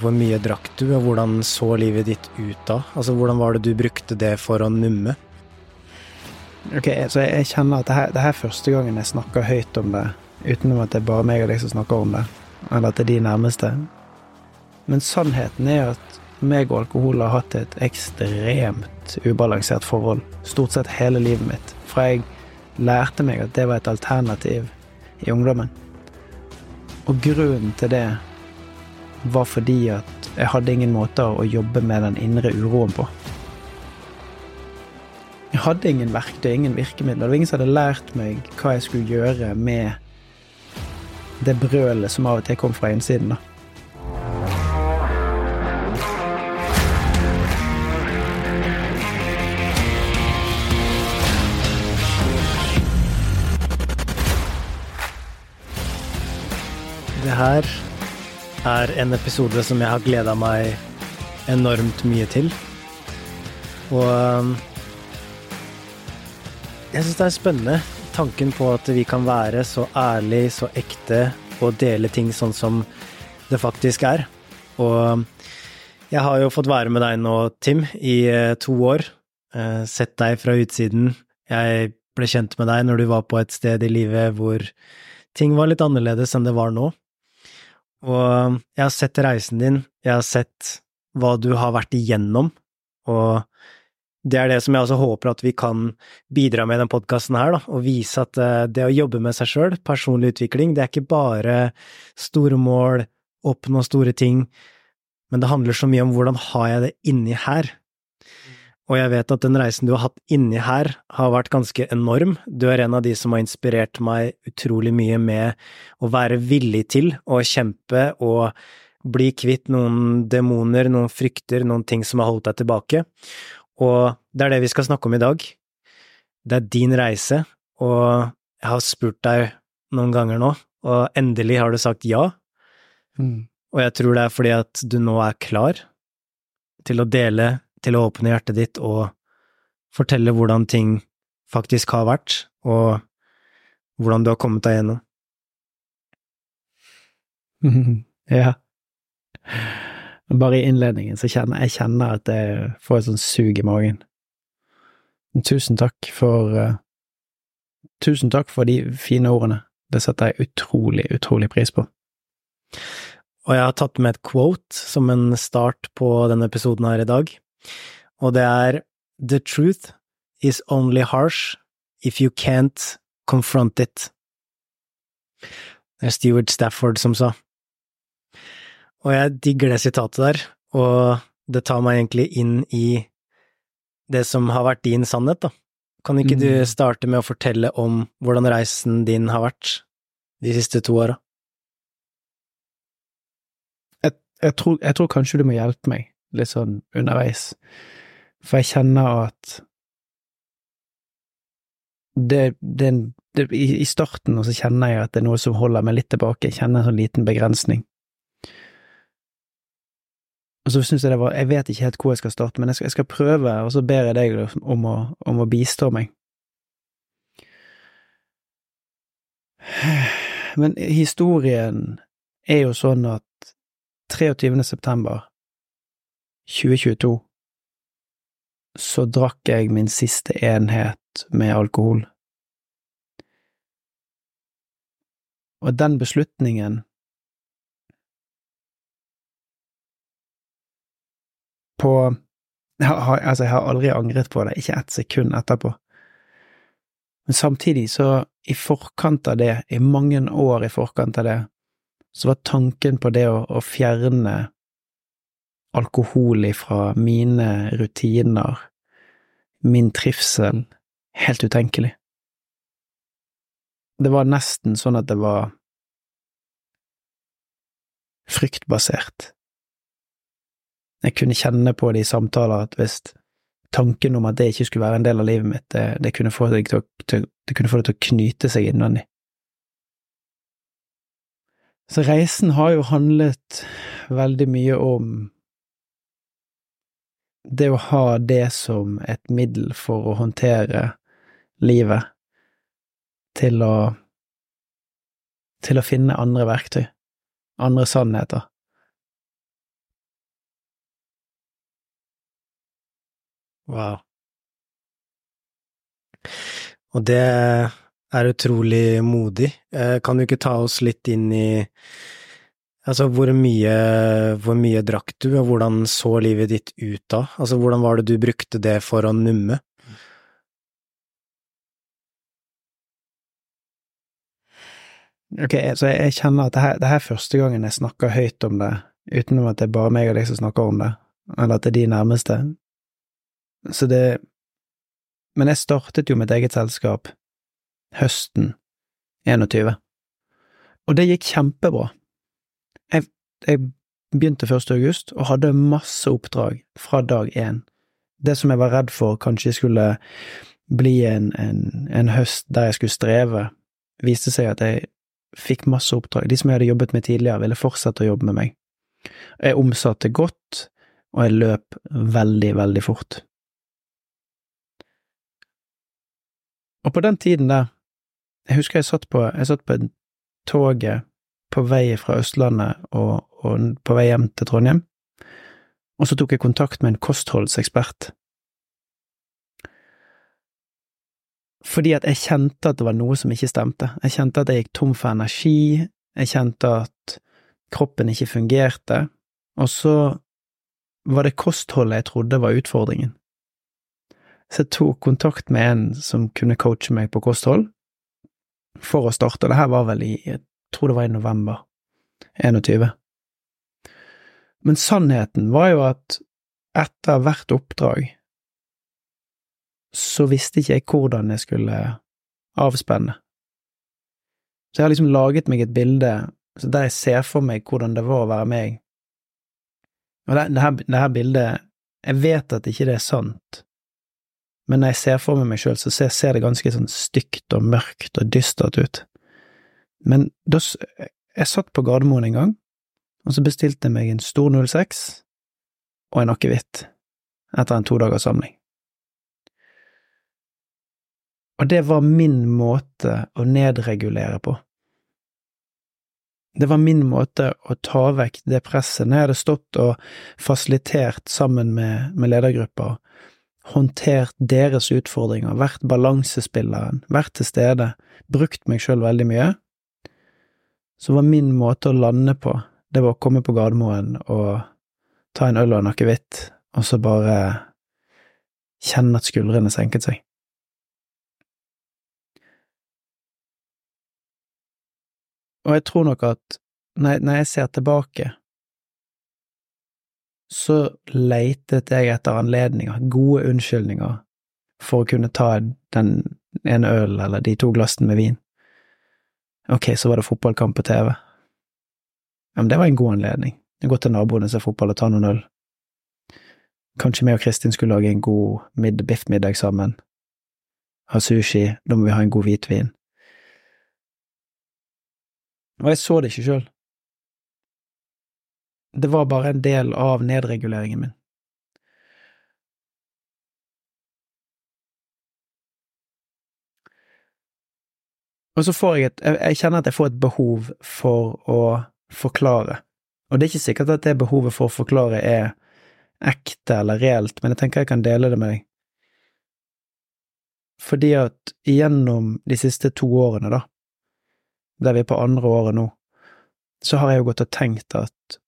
Hvor mye drakk du, og hvordan så livet ditt ut da? Altså, hvordan var det du brukte det for å numme? Ok, så jeg, jeg kjenner at det her, det her er første gangen jeg snakker høyt om det, utenom at det er bare meg og deg som snakker om det, eller at det er de nærmeste. Men sannheten er at meg og alkohol har hatt et ekstremt ubalansert forhold stort sett hele livet mitt, fra jeg lærte meg at det var et alternativ i ungdommen. Og grunnen til det var fordi at jeg hadde ingen måter å jobbe med den indre uroen på. Jeg hadde ingen verktøy, ingen virkemidler. Det var ingen som hadde lært meg hva jeg skulle gjøre med det brølet som av og til kom fra innsiden. da. Det her er en episode som jeg har gleda meg enormt mye til. Og um, jeg syns det er spennende, tanken på at vi kan være så ærlig, så ekte, og dele ting sånn som det faktisk er. Og um, jeg har jo fått være med deg nå, Tim, i eh, to år. Eh, sett deg fra utsiden. Jeg ble kjent med deg når du var på et sted i livet hvor ting var litt annerledes enn det var nå. Og jeg har sett reisen din, jeg har sett hva du har vært igjennom, og det er det som jeg også håper at vi kan bidra med i denne podkasten her, og vise at eh, det å jobbe med seg sjøl, personlig utvikling, det er ikke bare store mål, oppnå store ting, men det handler så mye om hvordan har jeg det inni her, og jeg vet at den reisen du har hatt inni her, har vært ganske enorm. Du er en av de som har inspirert meg utrolig mye med å være villig til å kjempe og bli kvitt noen demoner, noen frykter, noen ting som har holdt deg tilbake. Og det er det vi skal snakke om i dag. Det er din reise, og jeg har spurt deg noen ganger nå, og endelig har du sagt ja. Mm. Og jeg tror det er fordi at du nå er klar til å dele til å åpne hjertet ditt og fortelle hvordan ting faktisk har vært, og hvordan du har kommet deg gjennom. ja. Bare i innledningen så kjenner jeg kjenner at jeg får et sånt sug i magen. Tusen takk for uh, Tusen takk for de fine ordene. Det setter jeg utrolig, utrolig pris på. Og jeg har tatt med et quote som en start på denne episoden her i dag, og det er The truth is only harsh if you can't confront it. Det er Stuart Stafford som sa. Og jeg digger det sitatet der, og det tar meg egentlig inn i det som har vært din sannhet, da. Kan ikke mm. du starte med å fortelle om hvordan reisen din har vært de siste to åra? Jeg, jeg, jeg, tror kanskje du må hjelpe meg litt sånn underveis, for jeg kjenner at det, det, det i, starten så kjenner jeg at det er noe som holder meg litt tilbake, jeg kjenner en sånn liten begrensning. Og så syns jeg det var Jeg vet ikke helt hvor jeg skal starte, men jeg skal, jeg skal prøve, og så ber jeg deg om å, om å bistå meg. Men historien er jo sånn at 23. september 2022 så drakk jeg min siste enhet med alkohol. Og den beslutningen på Altså, jeg har aldri angret på det, ikke ett sekund etterpå. Men samtidig, så i forkant av det, i mange år i forkant av det, så var tanken på det å, å fjerne alkohol ifra mine rutiner, min trivsel, helt utenkelig. Det var nesten sånn at det var fryktbasert. Jeg kunne kjenne på det i samtaler at hvis tanken om at det ikke skulle være en del av livet mitt, det, det, kunne, få det, til, det kunne få det til å knyte seg innvendig. Så reisen har jo handlet veldig mye om det å ha det som et middel for å håndtere livet, til å til å finne andre verktøy, andre sannheter. Wow. Og det er utrolig modig. Eh, kan du ikke ta oss litt inn i Altså, hvor mye, hvor mye drakk du, og hvordan så livet ditt ut da? Altså, hvordan var det du brukte det for å numme? Ok, så jeg, kjenner at det her, det her er første gangen jeg snakker høyt om det, utenom at det er bare meg og deg som snakker om det, eller at det er de nærmeste. Så det Men jeg startet jo mitt eget selskap høsten 21, og det gikk kjempebra. Jeg, jeg begynte 1. august og hadde masse oppdrag fra dag én. Det som jeg var redd for kanskje skulle bli en, en, en høst der jeg skulle streve, viste seg at jeg fikk masse oppdrag. De som jeg hadde jobbet med tidligere, ville fortsette å jobbe med meg. Jeg omsatte godt, og jeg løp veldig, veldig fort. Og på den tiden der, jeg husker jeg satt på, jeg satt på toget på vei fra Østlandet og, og på vei hjem til Trondheim, og så tok jeg kontakt med en kostholdsekspert. Fordi at jeg kjente at det var noe som ikke stemte. Jeg kjente at jeg gikk tom for energi, jeg kjente at kroppen ikke fungerte, og så var det kostholdet jeg trodde var utfordringen. Så jeg tok kontakt med en som kunne coache meg på kosthold, for å starte. Det her var vel i, jeg tror det var i november 21. Men sannheten var jo at etter hvert oppdrag så visste ikke jeg hvordan jeg skulle avspenne. Så jeg har liksom laget meg et bilde der jeg ser for meg hvordan det var å være meg. Og det, det, her, det her bildet Jeg vet at ikke det er sant, men når jeg ser for meg meg sjøl, så ser, ser, det ganske sånn stygt og mørkt og dystert ut. Men da Jeg satt på Gardermoen en gang, og så bestilte jeg meg en stor 06 og en akevitt etter en to dagers samling. Og det var min måte å nedregulere på. Det var min måte å ta vekk det presset når jeg hadde stått og fasilitert sammen med, med ledergrupper håndtert deres utfordringer, vært balansespilleren, vært til stede, brukt meg sjøl veldig mye, så var min måte å lande på, det var å komme på Gardermoen og ta en øl og en akevitt, og så bare kjenne at skuldrene senket seg. Og jeg tror nok at når jeg ser tilbake så leitet jeg etter anledninger, gode unnskyldninger, for å kunne ta den ene ølen eller de to glassene med vin. Ok, så var det fotballkamp på TV. Ja, men det var en god anledning. Gå til naboen og se fotball og ta noen øl. Kanskje vi og Kristin skulle lage en god mid biffmiddag sammen. Ha sushi, da må vi ha en god hvitvin. Og jeg så det ikke sjøl. Det var bare en del av nedreguleringen min. Og så får jeg et Jeg kjenner at jeg får et behov for å forklare. Og det er ikke sikkert at det behovet for å forklare er ekte eller reelt, men jeg tenker jeg kan dele det med deg. Fordi at gjennom de siste to årene, da, der vi er på andre året nå, så har jeg jo gått og tenkt at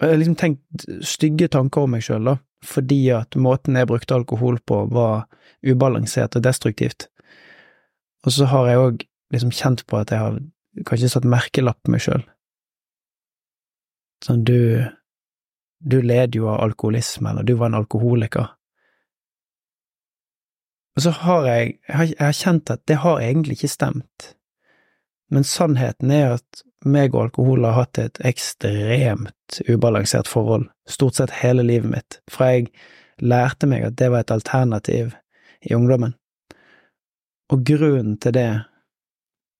jeg har liksom tenkt stygge tanker om meg sjøl, da, fordi at måten jeg brukte alkohol på, var ubalansert og destruktivt. Og så har jeg òg liksom kjent på at jeg har kanskje satt merkelapp på meg sjøl. Sånn, du… du led jo av alkoholisme, eller du var en alkoholiker. Og så har jeg, jeg har, kjent at det har egentlig ikke stemt, men sannheten er at meg og alkohol har hatt et ekstremt ubalansert forhold, stort sett hele livet mitt, fra jeg lærte meg at det var et alternativ i ungdommen. Og grunnen til det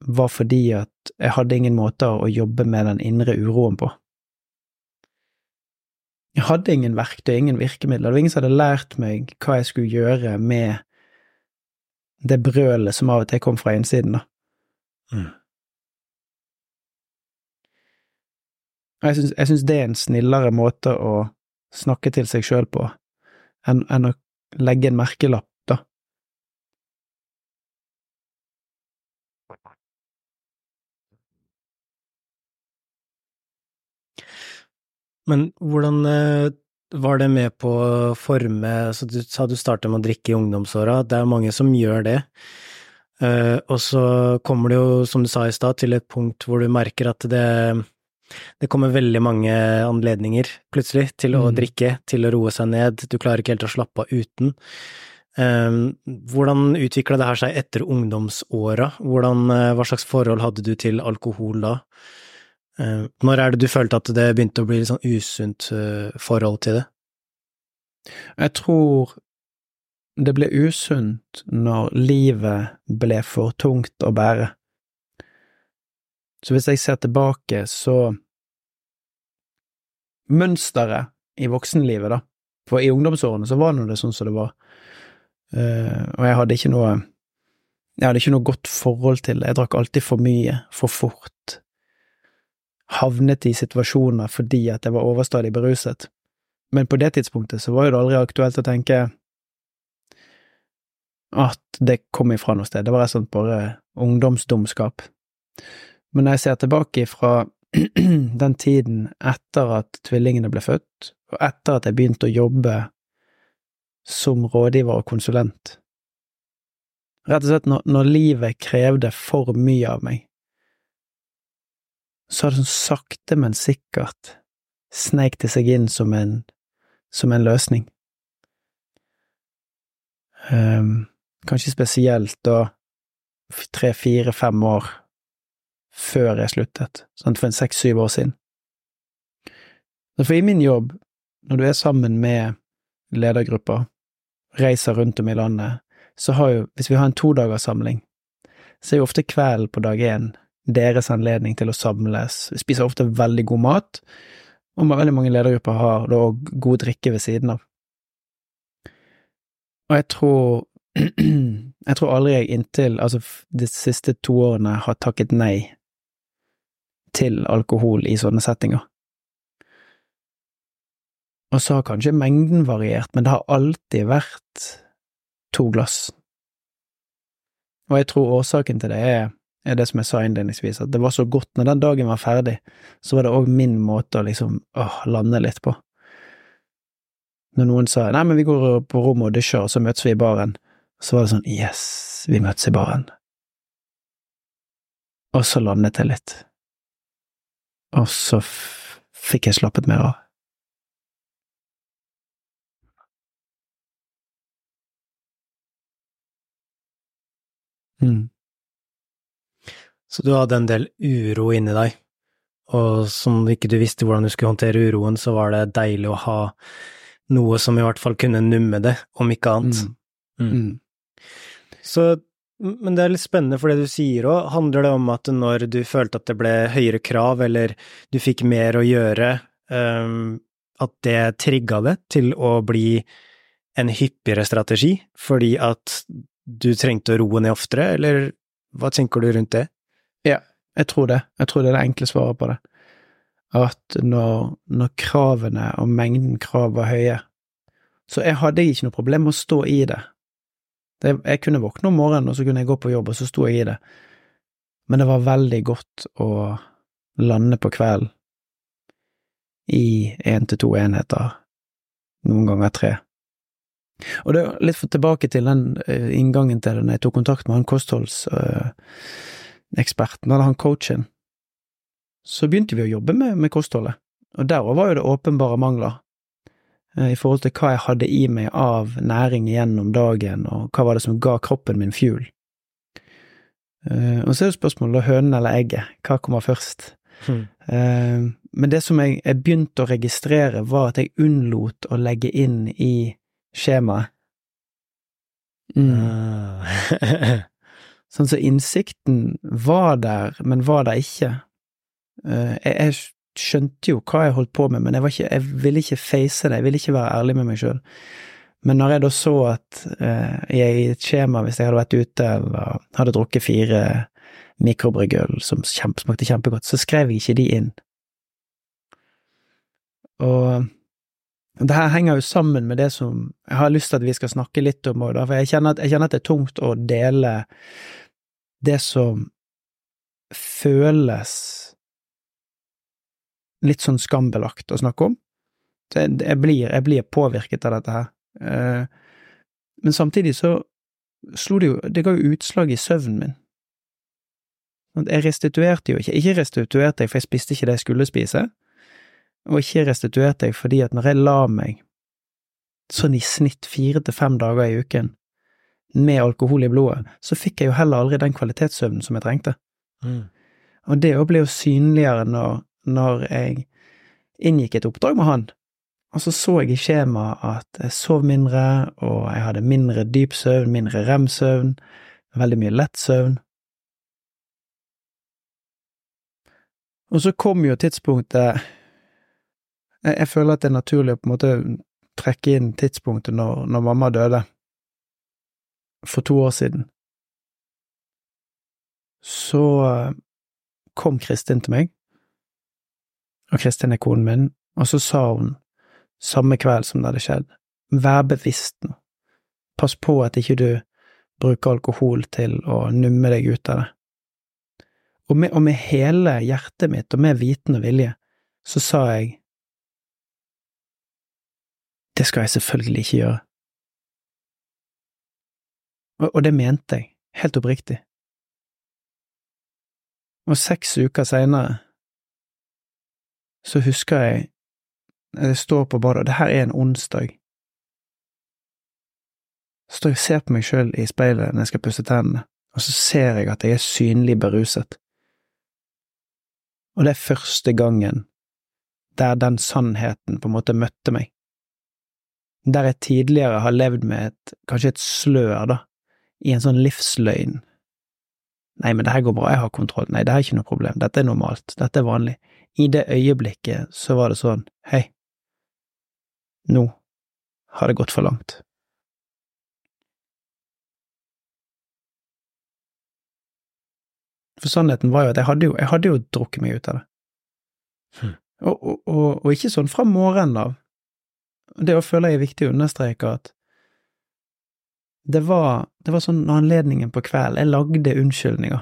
var fordi at jeg hadde ingen måter å jobbe med den indre uroen på. Jeg hadde ingen verktøy, ingen virkemidler, det var ingen som hadde lært meg hva jeg skulle gjøre med det brølet som av og til kom fra innsiden, da. Mm. Jeg syns, det er en snillere måte å snakke til seg sjøl på, enn, enn å legge en merkelapp, da. Men hvordan eh, var det med på å forme Så du sa du startet med å drikke i ungdomsåra, det er mange som gjør det. Eh, og så kommer det jo, som du sa i stad, til et punkt hvor du merker at det det kommer veldig mange anledninger, plutselig, til å Mm. drikke, til å roe seg ned, du klarer ikke helt å slappe av uten. Eh, hvordan utvikla det her seg etter ungdomsåra? Hvordan, hva slags forhold hadde du til alkohol da? Eh, når er det du følte at det begynte å bli litt sånn usunt eh, forhold til det? Jeg tror det ble usunt når livet ble for tungt å bære. Så hvis jeg ser tilbake, så Mønsteret i voksenlivet, da, for i ungdomsårene så var nå det sånn som det var, Eh, og jeg hadde ikke noe Jeg hadde ikke noe godt forhold til det, jeg drakk alltid for mye, for fort, havnet i situasjoner fordi at jeg var overstadig beruset. Men på det tidspunktet så var jo det aldri aktuelt å tenke at det kom ifra noe sted, det var rett og slett bare ungdomsdumskap. Men når jeg ser tilbake fra den tiden etter at tvillingene ble født, og etter at jeg begynte å jobbe som rådgiver og konsulent, rett og slett når, når livet krevde for mye av meg, så har det sånn sakte, men sikkert sneik det seg inn som en, som en løsning. Um, kanskje spesielt da tre, fire, fem år før jeg sluttet, sånn for en seks-syv år siden. For i min jobb, når du er sammen med ledergrupper, reiser rundt om i landet, så har jo, hvis vi har en todagerssamling, så er jo ofte kvelden på dag én deres anledning til å samles. Vi spiser ofte veldig god mat, og veldig mange ledergrupper har da òg god drikke ved siden av. Og jeg tror jeg tror aldri jeg inntil, altså de siste to årene, har takket nei til alkohol i sånne settinger. Og så har kanskje mengden variert, men det har alltid vært to glass. Og jeg tror årsaken til det er, er det som jeg sa innledningsvis, at det var så godt når den dagen var ferdig, så var det òg min måte å liksom åh, lande litt på. Når noen sa nei, men vi går på rommet og dusjer, og så møtes vi i baren, så var det sånn yes, vi møtes i baren. Og så landet jeg litt. Og så fikk jeg slappet mer av. Mm. Så du hadde en del uro inni deg, og som ikke du visste hvordan du skulle håndtere uroen, så var det deilig å ha noe som i hvert fall kunne numme det, om ikke annet. Mm. Mm. Så, men det er litt spennende for det du sier òg. Handler det om at når du følte at det ble høyere krav, eller du fikk mer å gjøre, um, at det trigga det til å bli en hyppigere strategi, fordi at du trengte å roe ned oftere, eller hva tenker du rundt det? Jeg tror det. Jeg tror det er det enkle svaret på det. At når, når kravene og mengden krav var høye, så jeg hadde ikke noe problem med å stå i det. det. Jeg kunne våkne om morgenen, og så kunne jeg gå på jobb, og så sto jeg i det. Men det var veldig godt å lande på kvelden i én til to enheter, noen ganger tre. Og det er litt tilbake til den uh, inngangen til det når jeg tok kontakt med han kostholdseksperten, uh, eller han coachen, så begynte vi å jobbe med, med kostholdet, og der var jo det åpenbare mangler uh, i forhold til hva jeg hadde i meg av næring gjennom dagen, og hva var det som ga kroppen min fuel. og så er jo spørsmålet hønen eller egget, hva kommer først? Hmm. men det som jeg, jeg begynte å registrere, var at jeg unnlot å legge inn i skjemaet. Mm. sånn så innsikten var der, men var der ikke. Uh, jeg, jeg, skjønte jo hva jeg holdt på med, men jeg, ikke, jeg ville ikke face det, jeg ville ikke være ærlig med meg sjøl. Men når jeg da så at jeg i et skjema, hvis jeg hadde vært ute eller hadde drukket fire mikrobryggøl som kjempe, smakte kjempegodt, så skrev jeg ikke de inn. Og Det her henger jo sammen med det som jeg har lyst til at vi skal snakke litt om òg, for jeg kjenner, at, jeg kjenner at det er tungt å dele det som føles litt sånn skambelagt å snakke om. Jeg, blir, jeg blir påvirket av dette her. Eh, men samtidig så slo det jo Det ga jo utslag i søvnen min. Jeg restituerte jo ikke. Ikke restituerte jeg, for jeg spiste ikke det jeg skulle spise, og ikke restituerte jeg fordi at når jeg la meg sånn i snitt fire til fem dager i uken med alkohol i blodet, så fikk jeg jo heller aldri den kvalitetssøvnen som jeg trengte. Mm. Og det òg ble jo synligere når, når jeg inngikk et oppdrag med han, og så så jeg i skjemaet at jeg sov mindre, og jeg hadde mindre dyp søvn, mindre rem-søvn, veldig mye lett søvn. Og så kom jo tidspunktet jeg, jeg, føler at det er naturlig å på en måte trekke inn tidspunktet når, når mamma døde, for to år siden. Så eh, kom Kristin til meg, og Kristin er konen min, og så sa hun samme kveld som det hadde skjedd, vær bevisst nå, pass på at ikke du bruker alkohol til å numme deg ut av det. Og med, og med hele hjertet mitt og med viten og vilje så sa jeg det skal jeg selvfølgelig ikke gjøre. Og, det mente jeg, helt oppriktig. Og seks uker seinere så husker jeg jeg står på badet, og det her er en onsdag. Så står jeg og ser på meg sjøl i speilet når jeg skal pusse tennene, og så ser jeg at jeg er synlig beruset. Og det er første gangen der den sannheten på en måte møtte meg. Der jeg tidligere har levd med et, kanskje et slør, da, i en sånn livsløgn. Nei, men det her går bra, jeg har kontroll. Nei, det her er ikke noe problem, dette er normalt, dette er vanlig. I det øyeblikket så var det sånn, hei, nå har det gått for langt. For sannheten var jo at jeg hadde jo, jeg hadde jo drukket meg ut av det. Hmm. Og, og, og, og, ikke sånn fra morgenen av. Det å føle jeg er viktig å understreke at det var, det var sånn anledningen på kvelden Jeg lagde unnskyldninger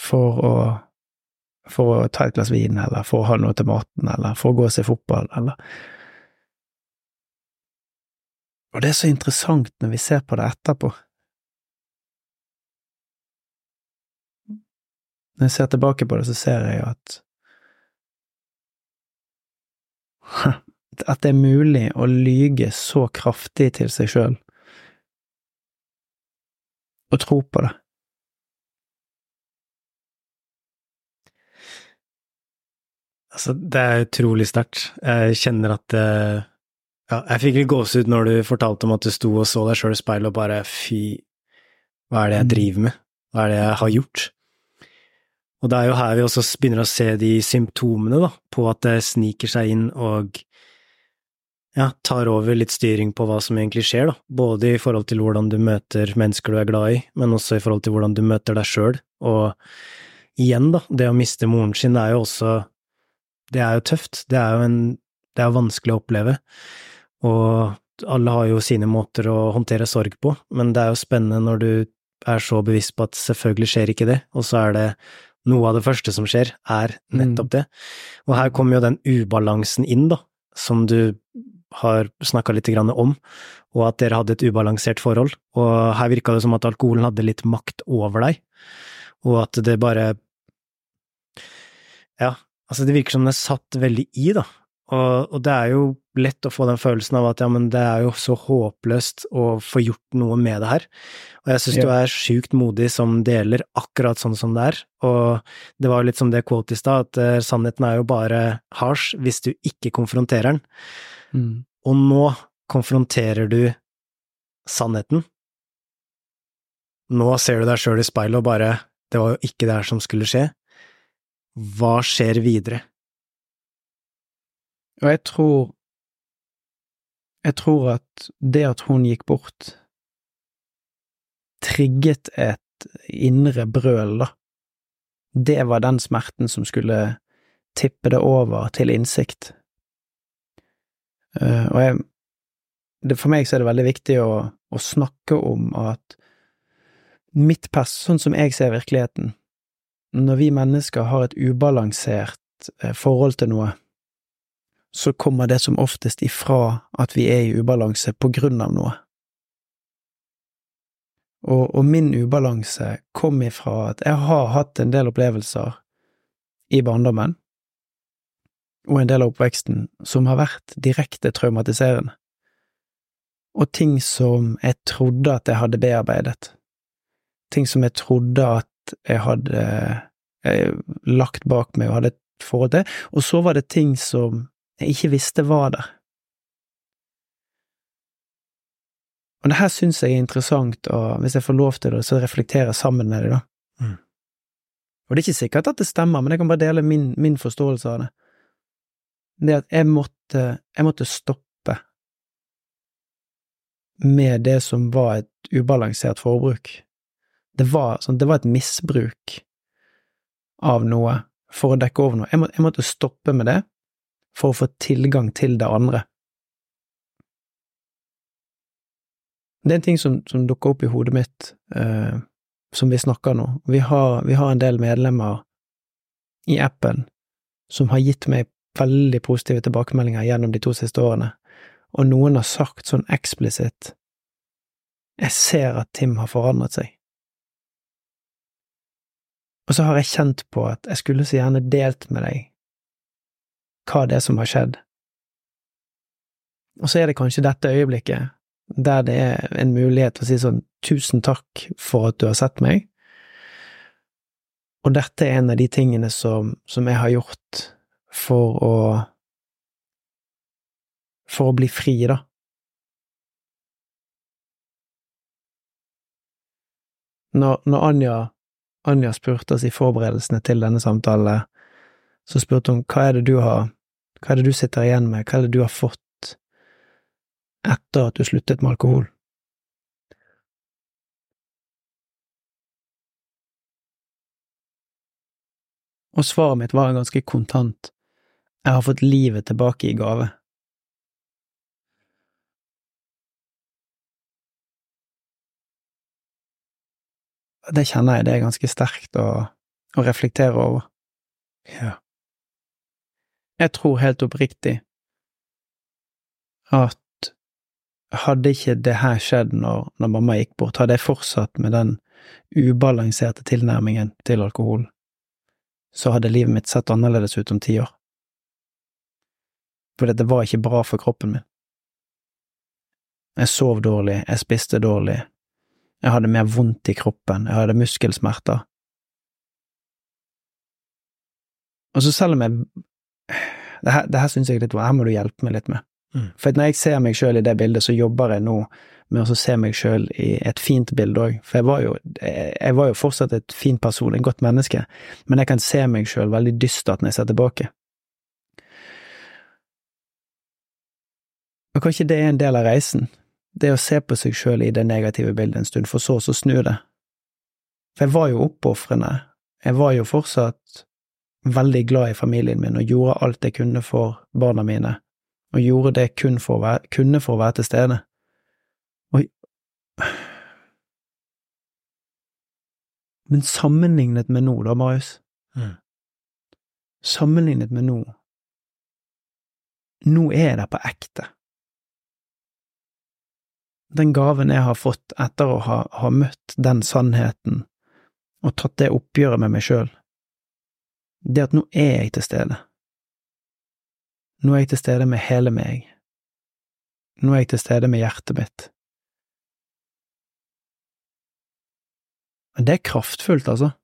for å for å ta et glass vin, eller for å ha noe til maten, eller for å gå og se fotball, eller Og det er så interessant når vi ser på det etterpå. Når jeg ser tilbake på det, så ser jeg at At det er mulig å lyge så kraftig til seg sjøl, og tro på det. Altså, det er utrolig sterkt. Jeg kjenner at det Ja, jeg fikk litt gåsehud når du fortalte om at du sto og så deg sjøl i speilet og bare fy, hva er det jeg mm. driver med? Hva er det jeg har gjort? Og det er jo her vi også begynner å se de symptomene, da, på at det sniker seg inn og ja, tar over litt styring på hva som egentlig skjer, da, både i forhold til hvordan du møter mennesker du er glad i, men også i forhold til hvordan du møter deg sjøl, og igjen, da, det å miste moren sin er jo også det er jo tøft, det er jo en det er vanskelig å oppleve, og alle har jo sine måter å håndtere sorg på, men det er jo spennende når du er så bevisst på at selvfølgelig skjer ikke det, og så er det noe av det første som skjer, er nettopp mm. det. Og her kommer jo den ubalansen inn, da, som du har snakka litt om, og at dere hadde et ubalansert forhold, og her virka det som at alkoholen hadde litt makt over deg, og at det bare Ja, altså det virker som det er satt veldig i, da, og, og, det er jo lett å få den følelsen av at ja, men det er jo så håpløst å få gjort noe med det her. Og jeg syns ja. du er sjukt modig som deler akkurat sånn som det er. Og det var jo litt som det quote i stad, at uh, sannheten er jo bare harsh hvis du ikke konfronterer den. Mm. Og nå konfronterer du sannheten. Nå ser du deg sjøl i speilet og bare det var jo ikke det her som skulle skje. Hva skjer videre? Og jeg tror Jeg tror at det at hun gikk bort, trigget et indre brøl, da. Det var den smerten som skulle tippe det over til innsikt. Uh, og jeg, det, for meg så er det veldig viktig å, å snakke om at mitt pers, sånn som jeg ser virkeligheten, når vi mennesker har et ubalansert uh, forhold til noe, så kommer det som oftest ifra at vi er i ubalanse på grunn av noe. Og, og, min ubalanse kom ifra at jeg har hatt en del opplevelser i barndommen og en del av oppveksten som har vært direkte traumatiserende, og ting som jeg trodde at jeg hadde bearbeidet, ting som jeg trodde at jeg hadde jeg, lagt bak meg og hadde et forhold til, og så var det ting som jeg ikke visste var der. Og det her syns jeg er interessant, og hvis jeg får lov til det, så reflektere sammen med deg, da. Mm. Og det er ikke sikkert at det stemmer, men jeg kan bare dele min, min forståelse av det. Det at jeg måtte, jeg måtte stoppe med det som var et ubalansert forbruk. Det var, sånn, det var et misbruk av noe for å dekke over noe. Jeg, må, jeg måtte stoppe med det for å få tilgang til det andre. Det er en ting som, som dukker opp i hodet mitt, eh, som vi snakker nå. Vi har, vi har en del medlemmer i appen som har gitt meg veldig positive tilbakemeldinger gjennom de to siste årene, og noen har sagt sånn eksplisitt Jeg ser at Tim har forandret seg. Og så har jeg kjent på at jeg skulle så gjerne delt med deg hva det er som har skjedd. Og så er det kanskje dette øyeblikket der det er en mulighet til å si sånn tusen takk for at du har sett meg, og dette er en av de tingene som, som jeg har gjort for å for å bli fri, da. Når, når Anja, Anja spurte oss i forberedelsene til denne samtalen, så spurte hun hva er det du har, hva er det du sitter igjen med, hva er det du har fått etter at du sluttet med alkohol? Og svaret mitt var ganske kontant. Jeg har fått livet tilbake i gave. Det kjenner jeg det er ganske sterkt å, å reflektere over. Ja. Jeg tror helt oppriktig at hadde ikke det her skjedd når, når, mamma gikk bort, hadde jeg fortsatt med den ubalanserte tilnærmingen til alkohol, så hadde livet mitt sett annerledes ut om ti år. For det var ikke bra for kroppen min. Jeg sov dårlig, jeg spiste dårlig, jeg hadde mer vondt i kroppen, jeg hadde muskelsmerter. Og så selv om jeg Det her, det her syns jeg litt Her må du hjelpe meg litt med. Mm. For når jeg ser meg sjøl i det bildet, så jobber jeg nå med å se meg sjøl i et fint bilde òg. For jeg var, jo, jeg var, jo, fortsatt et fint person, et godt menneske, men jeg kan se meg sjøl veldig dystert når jeg ser tilbake. Og kanskje det er en del av reisen, det å se på seg sjøl i det negative bildet en stund, for så å snu det. For jeg var jo oppofrende, jeg var jo fortsatt veldig glad i familien min og gjorde alt jeg kunne for barna mine og gjorde det kun for å være, kunne for å være til stede. Og Men sammenlignet med nå, da, Marius? Mm. Sammenlignet med nå Nå er det på ekte. Den gaven jeg har fått etter å ha, ha møtt den sannheten og tatt det oppgjøret med meg sjøl, det at nå er jeg til stede. Nå er jeg til stede med hele meg. Nå er jeg til stede med hjertet mitt. Men det er kraftfullt, altså.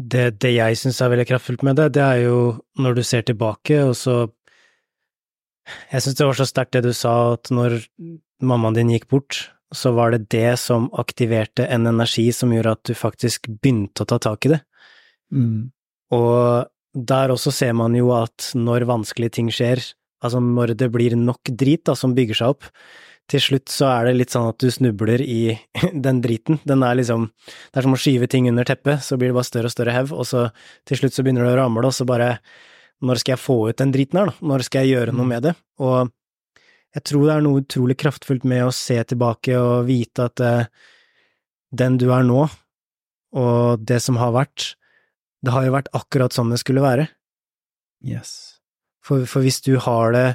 Det, det jeg syns er veldig kraftfullt med det, det er jo når du ser tilbake, og så Jeg syns det var så sterkt det du sa, at når mammaen din gikk bort, så var det det som aktiverte en energi som gjorde at du faktisk begynte å ta tak i det. Mm. Og der også ser man jo at når vanskelige ting skjer, altså når det blir nok drit da, som bygger seg opp, til slutt så er det litt sånn at du snubler i den driten. Den er liksom Det er som å skyve ting under teppet, så blir det bare større og større hev, og så til slutt så begynner det å ramle, og så bare Når skal jeg få ut den driten her, da? Når skal jeg gjøre noe med det? Og jeg tror det er noe utrolig kraftfullt med å se tilbake og vite at eh, den du er nå, og det som har vært, det har jo vært akkurat sånn det skulle være. Yes. For, for hvis du har det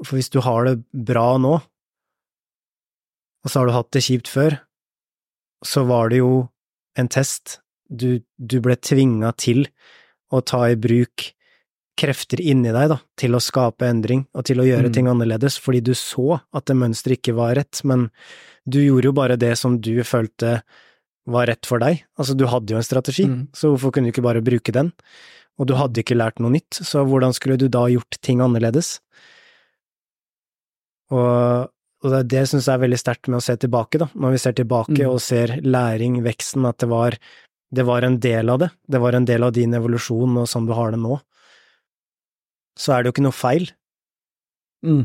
For hvis du har det bra nå, og så har du hatt det kjipt før, så var det jo en test. Du, du ble tvinga til å ta i bruk krefter inni deg, da, til å skape endring og til å gjøre Mm. ting annerledes, fordi du så at det mønsteret ikke var rett, men du gjorde jo bare det som du følte var rett for deg. Altså, du hadde jo en strategi, Mm. så hvorfor kunne du ikke bare bruke den? Og du hadde ikke lært noe nytt, så hvordan skulle du da gjort ting annerledes? Og, og det, det syns jeg er veldig sterkt med å se tilbake, da, når vi ser tilbake Mm. og ser læring, veksten, at det var, det var en del av det, det var en del av din evolusjon og sånn du har det nå. Så er det jo ikke noe feil. Mm.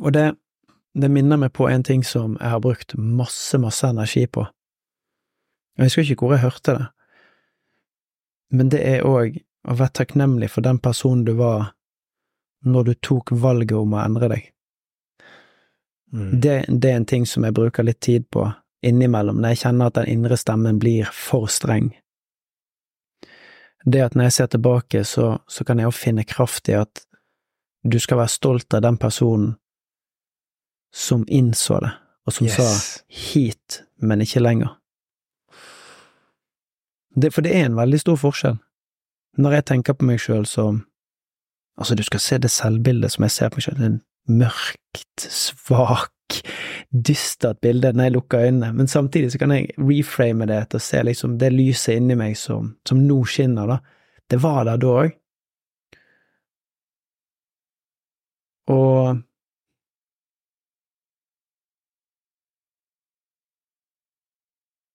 Og det, det minner meg på en ting som jeg har brukt masse, masse energi på. Jeg husker ikke hvor jeg hørte det, men det er òg å være takknemlig for den personen du var når du tok valget om å endre deg. Det, det er en ting som jeg bruker litt tid på innimellom, når jeg kjenner at den indre stemmen blir for streng. Det at når jeg ser tilbake, så, så kan jeg jo finne kraft i at du skal være stolt av den personen som innså det, og som Yes. sa hit, men ikke lenger. Det, for det er en veldig stor forskjell. Når jeg tenker på meg sjøl som Altså, du skal se det selvbildet som jeg ser på meg sjøl, en mørkt, svak, dystert bilde når jeg lukker øynene, men samtidig så kan jeg reframe det til å se liksom det lyset inni meg som, som nå skinner, da. Det var der da òg. Og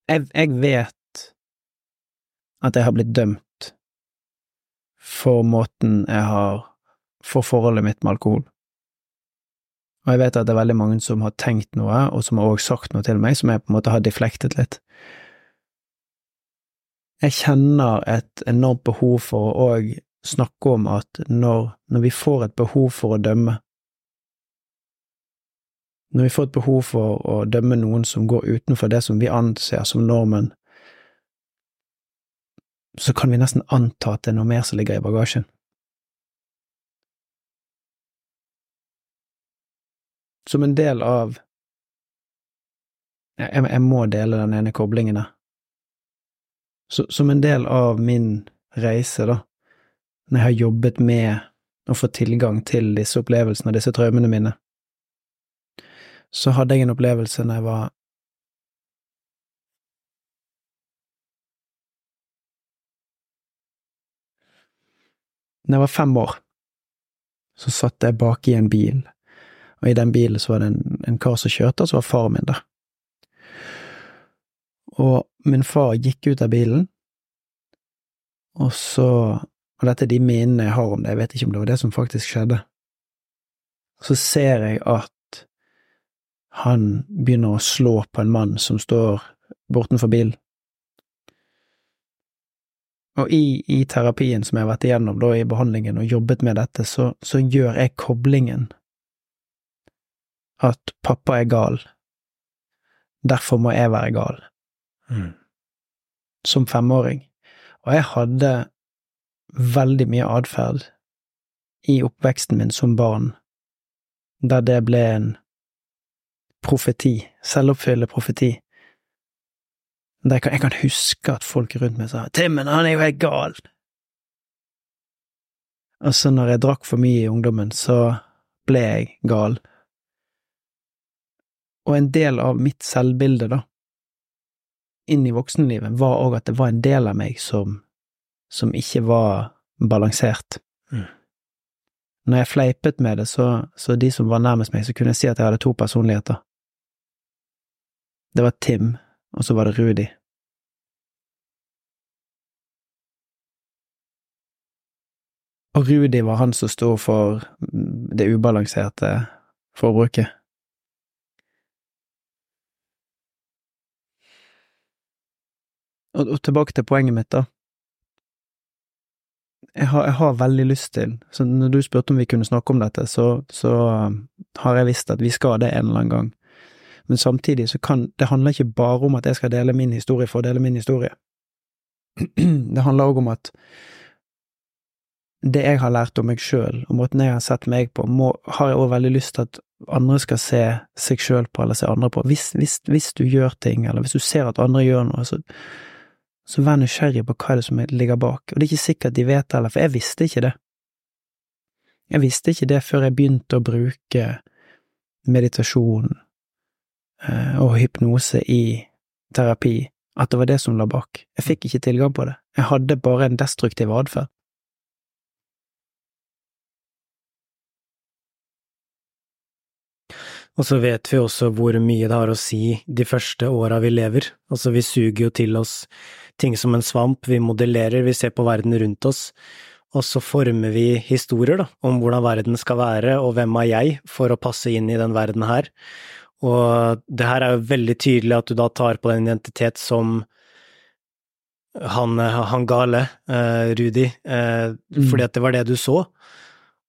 jeg, jeg vet at jeg har blitt dømt for måten jeg har For forholdet mitt med alkohol. Og jeg vet at det er veldig mange som har tenkt noe, og som har også sagt noe til meg, som jeg på en måte har deflektet litt. Jeg kjenner et enormt behov for å òg snakke om at når, når vi får et behov for å dømme, når vi får et behov for å dømme noen som går utenfor det som vi anser som normen, så kan vi nesten anta at det er noe mer som ligger i bagasjen. Som en del av Jeg, jeg må dele den ene koblingen der. Som en del av min reise, da, når jeg har jobbet med å få tilgang til disse opplevelsene og disse traumene mine, så hadde jeg en opplevelse når jeg var Når jeg var fem år, så satt jeg bak i en bil, og i den bilen så var det en, en kar som kjørte, og så var far min der. Og min far gikk ut av bilen, og så Og dette er de minnene jeg har om det, jeg vet ikke om det var det som faktisk skjedde. Så ser jeg at han begynner å slå på en mann som står bortenfor bilen. Og i, i terapien som jeg har vært igjennom, da, i behandlingen og jobbet med dette, så, så gjør jeg koblingen at pappa er gal, derfor må jeg være gal, som femåring. Og jeg hadde veldig mye atferd i oppveksten min som barn, der det ble en profeti, selvoppfyllende profeti. Der jeg kan, jeg kan huske at folk rundt meg sa 'Timmen, han er jo helt gal'. Og så når jeg drakk for mye i ungdommen, så ble jeg gal. Og en del av mitt selvbilde, da, inn i voksenlivet, var òg at det var en del av meg som, som ikke var balansert. Mm. Når jeg fleipet med det, så, så de som var nærmest meg, så kunne jeg si at jeg hadde to personligheter. Det var Tim, og så var det Rudi. Og Rudi var han som sto for det ubalanserte forbruket. Og, og tilbake til poenget mitt, da. Jeg har, jeg har, veldig lyst til, så når du spurte om vi kunne snakke om dette, så, så um, har jeg visst at vi skal det en eller annen gang. Men samtidig så kan Det handler ikke bare om at jeg skal dele min historie for å dele min historie. Det handler òg om at det jeg har lært om meg sjøl, og måten jeg har sett meg på, må, har jeg òg veldig lyst til at andre skal se seg sjøl på, eller se andre på. Hvis, hvis, hvis, du gjør ting, eller hvis du ser at andre gjør noe, så, så vær nysgjerrig på hva det er som ligger bak. Og det er ikke sikkert de vet det heller, for jeg visste ikke det. Jeg visste ikke det før jeg begynte å bruke meditasjon eh, og hypnose i terapi, at det var det som lå bak. Jeg fikk ikke tilgang på det. Jeg hadde bare en destruktiv atferd. Og så vet vi også hvor mye det har å si de første åra vi lever. Altså, vi suger jo til oss ting som en svamp, vi modellerer, vi ser på verden rundt oss, og så former vi historier, da, om hvordan verden skal være, og hvem er jeg, for å passe inn i den verden her. Og det her er jo veldig tydelig at du da tar på den identitet som han, han gale, uh, Rudi, uh, mm. fordi at det var det du så.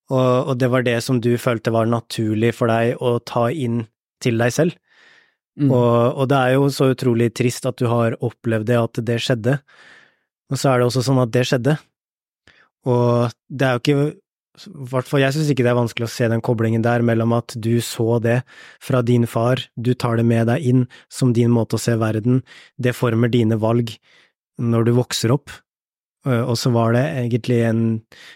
Og, og, det var det som du følte var naturlig for deg å ta inn til deg selv. Mm. Og, og, det er jo så utrolig trist at du har opplevd det, at det skjedde. Og så er det også sånn at det skjedde. Og det er jo ikke i hvert fall jeg syns ikke det er vanskelig å se den koblingen der mellom at du så det fra din far, du tar det med deg inn som din måte å se verden, det former dine valg når du vokser opp, og så var det egentlig en,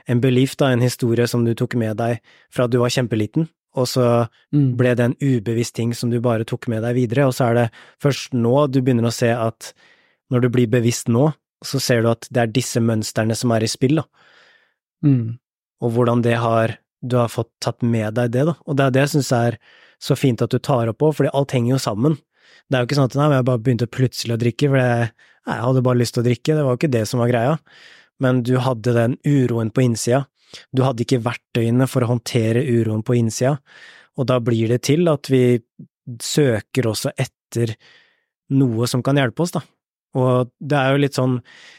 en belief, da, en historie som du tok med deg fra du var kjempeliten, og så mm. ble det en ubevisst ting som du bare tok med deg videre, og så er det først nå du begynner å se at når du blir bevisst nå, så ser du at det er disse mønstrene som er i spill, da. Mm. Og hvordan det har Du har fått tatt med deg det, da. Og det er det jeg syns er så fint at du tar opp òg, fordi alt henger jo sammen. Det er jo ikke sånn at nei, jeg bare begynte plutselig å drikke, for jeg, jeg hadde bare lyst til å drikke, det var jo ikke det som var greia. Men du hadde den uroen på innsida. Du hadde ikke verktøyene for å håndtere uroen på innsida, og da blir det til at vi søker også etter noe som kan hjelpe oss, da. Og det er jo litt sånn,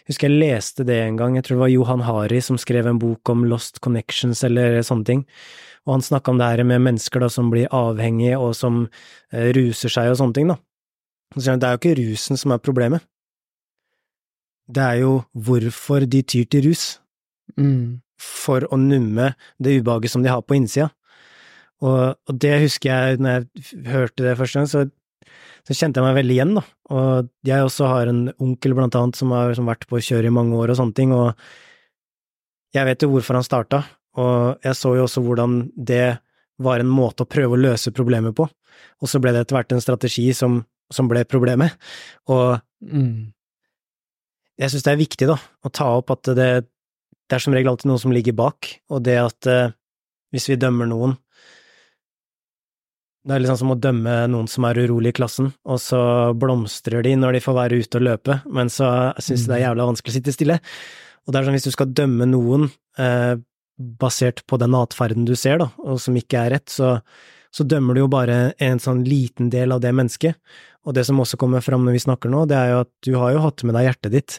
husker jeg leste det en gang, jeg tror det var Johan Hari som skrev en bok om Lost Connections eller sånne ting, og han snakka om det her med mennesker da som blir avhengige og som eh, ruser seg og sånne ting, da. Det er jo ikke rusen som er problemet. Det er jo hvorfor de tyr til rus. Mm. For å numme det ubehaget som de har på innsida. Og, og, det husker jeg, når jeg hørte det første gang, så, så, kjente jeg meg veldig igjen, da. Og jeg også har en onkel, blant annet, som har som vært på kjør i mange år og sånne ting, og jeg vet jo hvorfor han starta, og jeg så jo også hvordan det var en måte å prøve å løse problemet på, og så ble det etter hvert en strategi som som ble problemet. Og mm. jeg syns det er viktig, da, å ta opp at det, det, er som regel alltid noe som ligger bak, og det at eh, hvis vi dømmer noen det er litt sånn som å dømme noen som er urolig i klassen, og så blomstrer de når de får være ute og løpe, men så syns de det er mm. jævla vanskelig å sitte stille. Og det er sånn hvis du skal dømme noen eh, basert på den atferden du ser, da, og som ikke er rett, så, så dømmer du jo bare en sånn liten del av det mennesket. Og det som også kommer fram når vi snakker nå, det er jo at du har jo hatt med deg hjertet ditt.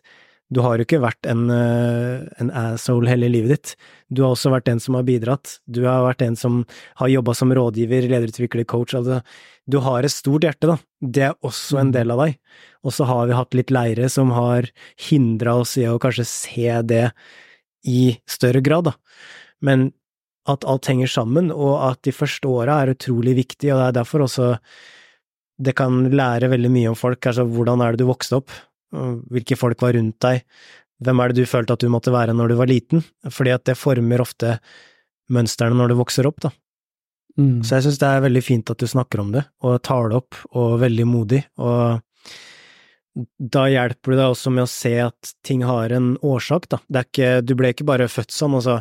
Du har jo ikke vært en, eh, en asshole hele livet ditt. Du har også vært en som har bidratt. Du har vært en som har jobba som rådgiver, lederutvikler, coach. Altså, du har et stort hjerte, da. Det er også en mm. del av deg. Og så har vi hatt litt leire som har hindra oss i å kanskje se det i større grad, da. Men at alt henger sammen, og at de første åra er utrolig viktig, og det er derfor også det kan lære veldig mye om folk, altså hvordan er det du vokste opp, hvilke folk var rundt deg, hvem er det du følte at du måtte være når du var liten, fordi at det former ofte mønstrene når du vokser opp, da. Mm. Så jeg syns det er veldig fint at du snakker om det, og tar det opp, og veldig modig, og da hjelper du deg også med å se at ting har en årsak, da. Det er ikke, du ble ikke bare født sånn, og så,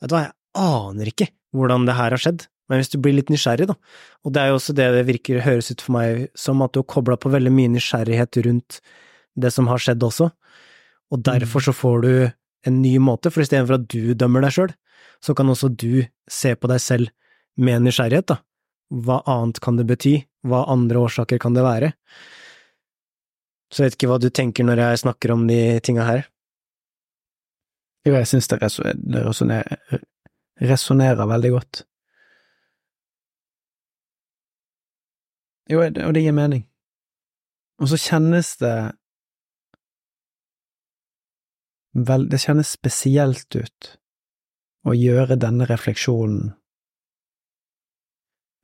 vet du hva, jeg aner ikke hvordan det her har skjedd, men hvis du blir litt nysgjerrig, da, og det er jo også det det virker høres ut for meg som, at du har kobla på veldig mye nysgjerrighet rundt det som har skjedd også, og derfor mm. så får du en ny måte, for istedenfor at du dømmer deg sjøl, så kan også du se på deg selv med nysgjerrighet, da. Hva annet kan det bety? Hva andre årsaker kan det være? Så jeg vet ikke hva du tenker når jeg snakker om de tinga her. Jo, jeg syns det, reso resonnerer, resonnerer veldig godt. Jo, og det gir mening. Og så kjennes det vel, Det kjennes spesielt ut å gjøre denne refleksjonen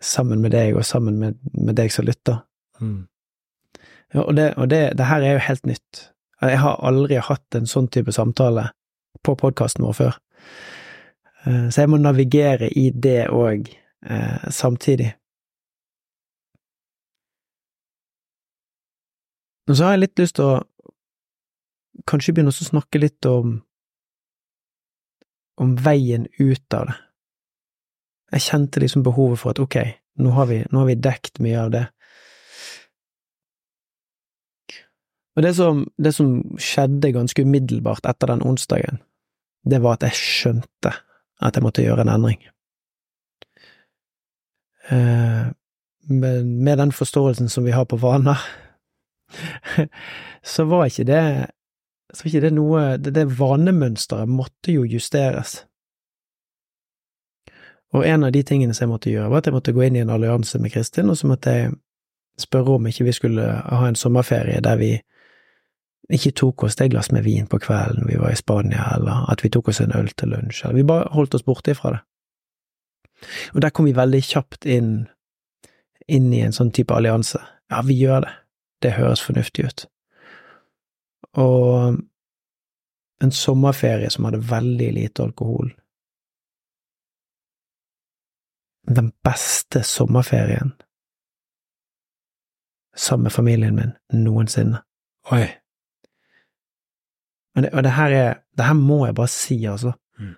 sammen med deg, og sammen med, med deg som lytter. Mm. Ja, og det, og det, det her er jo helt nytt. Jeg har aldri hatt en sånn type samtale på podkasten vår før. Eh, så jeg må navigere i det òg, eh, samtidig. Og så har jeg litt lyst til å kanskje begynne å snakke litt om om veien ut av det. Jeg kjente liksom behovet for at ok, nå har vi, nå har vi dekt mye av det. Og det som, det som skjedde ganske umiddelbart etter den onsdagen, det var at jeg skjønte at jeg måtte gjøre en endring. Eh, men med den forståelsen som vi har på vaner, så var ikke det så var ikke det noe Det, det vanemønsteret måtte jo justeres. Og en av de tingene som jeg måtte gjøre, var at jeg måtte gå inn i en allianse med Kristin, og så måtte jeg spørre om ikke vi skulle ha en sommerferie der vi ikke tok oss det glass med vin på kvelden vi var i Spania, eller at vi tok oss en øl til lunsj, eller vi bare holdt oss borte ifra det. Og der kom vi veldig kjapt inn, inn i en sånn type allianse. Ja, vi gjør det. Det høres fornuftig ut. Og en sommerferie som hadde veldig lite alkohol. Den beste sommerferien sammen med familien min noensinne. Oi. Og det, og det her er Det her må jeg bare si, altså. Mm.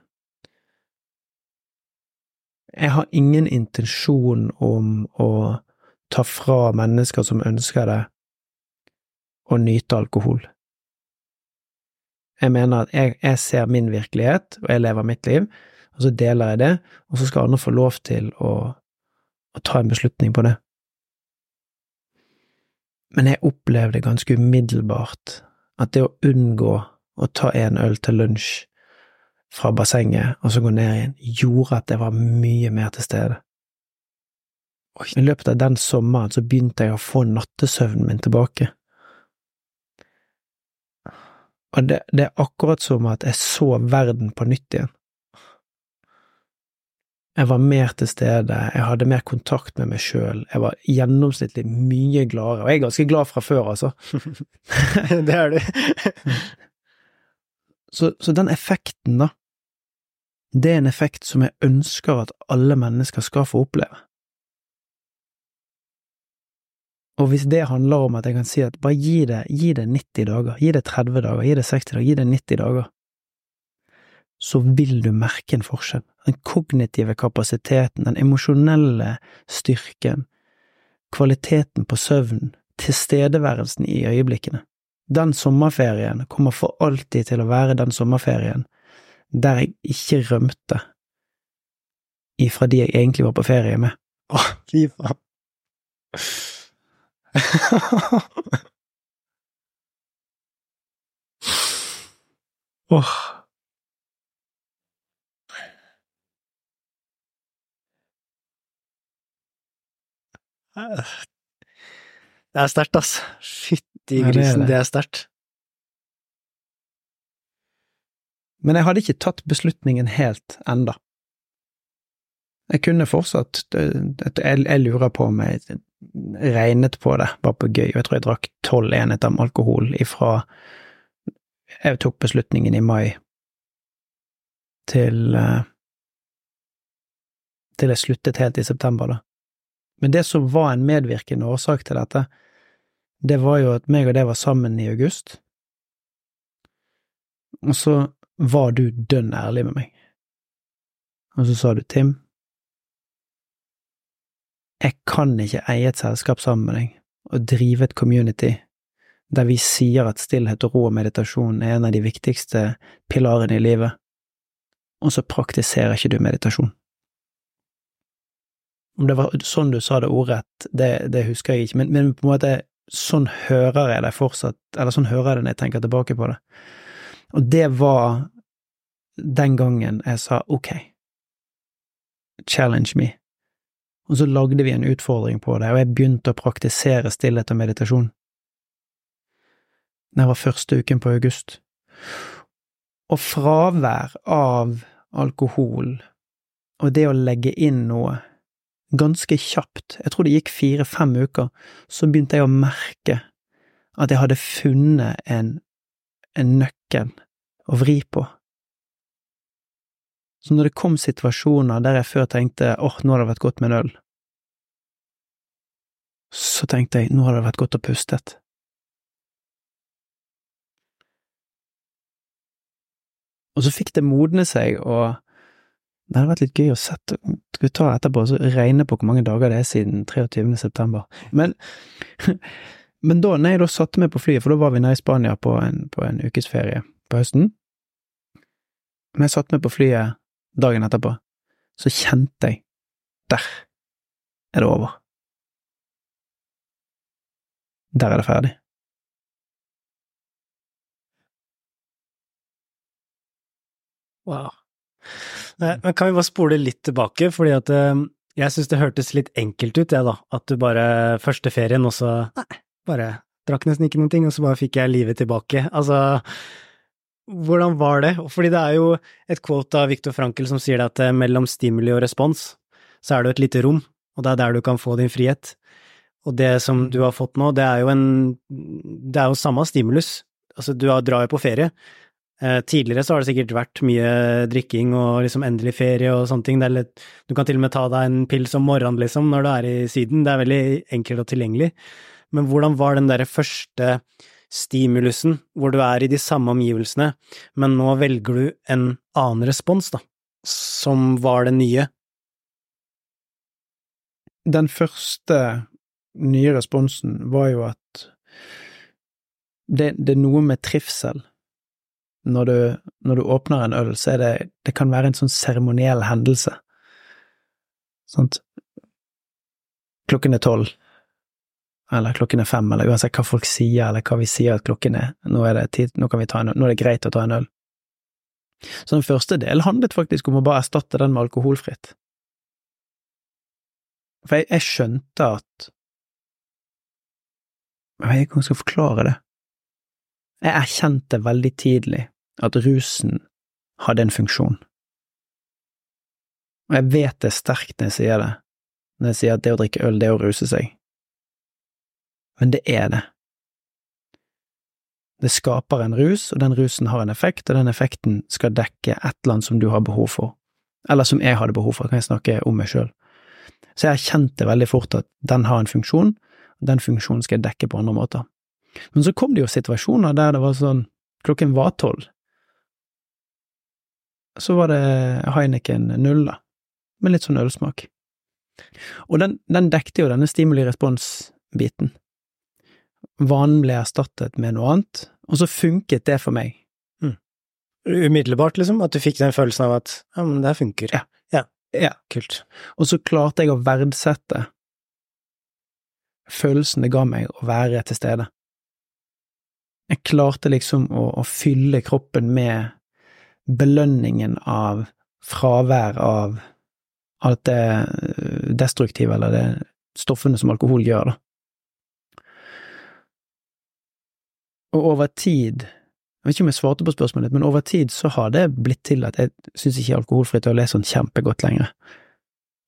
Jeg har ingen intensjon om å ta fra mennesker som ønsker det, å nyte alkohol. Jeg mener at jeg, jeg ser min virkelighet, og jeg lever mitt liv, og så deler jeg det, og så skal andre få lov til å, å ta en beslutning på det. Men jeg opplevde ganske umiddelbart at det å unngå å ta en øl til lunsj fra bassenget og så gå ned igjen, gjorde at jeg var mye mer til stede. I løpet av den sommeren så begynte jeg å få nattesøvnen min tilbake. Og det, det, er akkurat som at jeg så verden på nytt igjen. Jeg var mer til stede, jeg hadde mer kontakt med meg sjøl, jeg var gjennomsnittlig mye gladere, og jeg er ganske glad fra før, altså. det er du. så, så den effekten, da, det er en effekt som jeg ønsker at alle mennesker skal få oppleve. Og hvis det handler om at jeg kan si at bare gi det, gi det 90 dager, gi det 30 dager, gi det 60 dager, gi det 90 dager, så vil du merke en forskjell. Den kognitive kapasiteten, den emosjonelle styrken, kvaliteten på søvn, tilstedeværelsen i øyeblikkene. Den sommerferien kommer for alltid til å være den sommerferien der jeg ikke rømte ifra de jeg egentlig var på ferie med. Å, fy faen. Åh. Det er sterkt, ass. Fytti grisen, det. det er sterkt. Men jeg hadde ikke tatt beslutningen helt enda. Jeg kunne fortsatt Jeg, jeg lurer på om jeg regnet på det, bare på gøy, og jeg tror jeg drakk tolv enheter med alkohol ifra Jeg tok beslutningen i mai til eh, til jeg sluttet helt i september, da. Men det som var en medvirkende årsak til dette, det var jo at meg og det var sammen i august, og så var du dønn ærlig med meg. Og så sa du, Tim, jeg kan ikke eie et selskap sammen med deg og drive et community der vi sier at stillhet og ro og meditasjon er en av de viktigste pilarene i livet, og så praktiserer ikke du meditasjon. Om det var sånn du sa det ordrett, det, det husker jeg ikke, men, men på en måte sånn hører jeg det fortsatt, eller sånn hører jeg det når jeg tenker tilbake på det. Og det var den gangen jeg sa ok, challenge me. Og så lagde vi en utfordring på det, og jeg begynte å praktisere stillhet og meditasjon. Det var første uken på august. Og fravær av alkohol og det å legge inn noe ganske kjapt, jeg tror det gikk fire–fem uker, så begynte jeg å merke at jeg hadde funnet en, en nøkkel å vri på. Så når det kom situasjoner der jeg før tenkte åh, oh, nå hadde det vært godt med en øl, så tenkte jeg nå hadde det vært godt å pustet. Og så fikk det modne seg, og det hadde vært litt gøy å sette Skal vi ta etterpå og regne på hvor mange dager det er siden 23. september. Men, men da nei, da satte meg på flyet, for da var vi nede i Spania på en, på en ukes ferie på høsten Men jeg satte meg på flyet dagen etterpå, så kjente jeg Der er det over. Der er det ferdig. Wow. Men kan vi bare spole litt tilbake, fordi at eh, jeg syns det hørtes litt enkelt ut, jeg da, at du bare første ferien, og så nei, bare drakk nesten ikke noen ting, og så bare fikk jeg livet tilbake. Altså, hvordan var det? Fordi det er jo et quote av Viktor Frankel som sier det at eh, mellom stimuli og respons, så er det et lite rom, og det er der du kan få din frihet. Og det som du har fått nå, det er jo en Det er jo samme stimulus. Altså, du drar jo på ferie, Eh, tidligere så har det sikkert vært mye drikking og liksom endelig ferie og sånne ting. Litt, du kan til og med ta deg en pils om morgenen, liksom, når du er i Syden. Det er veldig enkelt og tilgjengelig. Men hvordan var den derre første stimulusen, hvor du er i de samme omgivelsene, men nå velger du en annen respons, da, som var det nye? Den første nye responsen var jo at det, det er noe med trivsel når du, når du, åpner en øl, så er det Det kan være en sånn seremoniell hendelse. Sant? Klokken er tolv, eller klokken er fem, eller uansett hva folk sier, eller hva vi sier at klokken er. Nå er det, tid, nå kan vi ta en. Nå er det greit å ta en øl. Så den første delen handlet faktisk om å bare erstatte den med alkoholfritt. For jeg, jeg skjønte at Jeg vet ikke om jeg skal forklare det. Jeg erkjente veldig tidlig at rusen hadde en funksjon. Og jeg vet det sterkt når jeg sier det, når jeg sier at det å drikke øl, det er å ruse seg. Men det er det. Det skaper en rus, og den rusen har en effekt, og den effekten skal dekke et eller annet som du har behov for, eller som jeg hadde behov for, kan jeg snakke om meg sjøl. Så jeg erkjente veldig fort at den har en funksjon, og den funksjonen skal jeg dekke på andre måter. Men så kom det jo situasjoner der det var sånn, klokken var tolv, så var det Heineken null, da, med litt sånn ølsmak. Og den, den dekte jo denne stimuli-respons-biten. Vanen ble erstattet med noe annet, og så funket det for meg. Mm. Umiddelbart, liksom? At du fikk den følelsen av at ja, men det funker. Ja. ja. ja. Kult. Og så klarte jeg å verdsette følelsen det ga meg å være til stede. Jeg klarte liksom å, å fylle kroppen med belønningen av fravær av alt det eh, destruktive, eller det stoffene som alkohol gjør, da. Og over tid, jeg vet ikke om jeg svarte på spørsmålet, men over tid så har det blitt til at jeg syns ikke alkoholfritt øl er sånn kjempegodt lenger.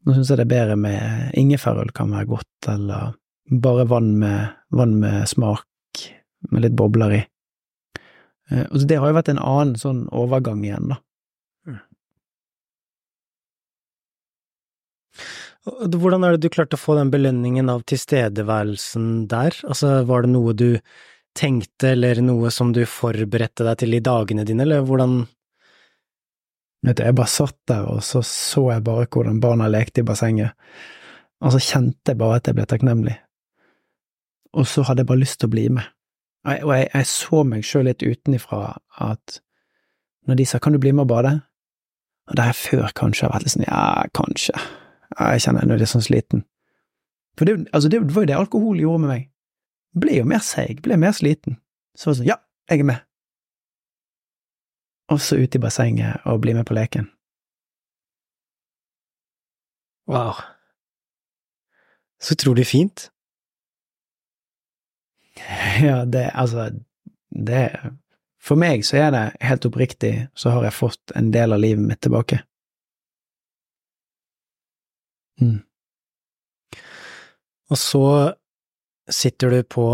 Nå syns jeg det er bedre med ingefærøl kan være godt, eller bare vann med, vann med smak, med litt bobler i. Og og det har jo vært en annen sånn overgang igjen, da. Mm. Hvordan er det du klarte å få den belønningen av tilstedeværelsen der? Altså, var det noe du tenkte, eller noe som du forberedte deg til i dagene dine, eller hvordan Vet du, jeg bare satt der, og så så jeg bare hvordan barna lekte i bassenget, og så kjente jeg bare at jeg ble takknemlig. Og så hadde jeg bare lyst til å bli med. Og jeg, jeg så meg sjøl litt utenifra at når de sa kan du bli med og bade, og det her før kanskje har vært litt sånn ja, kanskje, jeg kjenner jeg nå er litt sånn sliten. For det, altså det var jo det alkohol gjorde med meg. Ble jo mer seig, ble mer sliten. Så var det sånn, ja, jeg er med. Og så ut i bassenget og bli med på leken. Wow. Så utrolig fint. Ja, det, altså, det For meg så er det helt oppriktig, så har jeg fått en del av livet mitt tilbake. Mm. Og så sitter du på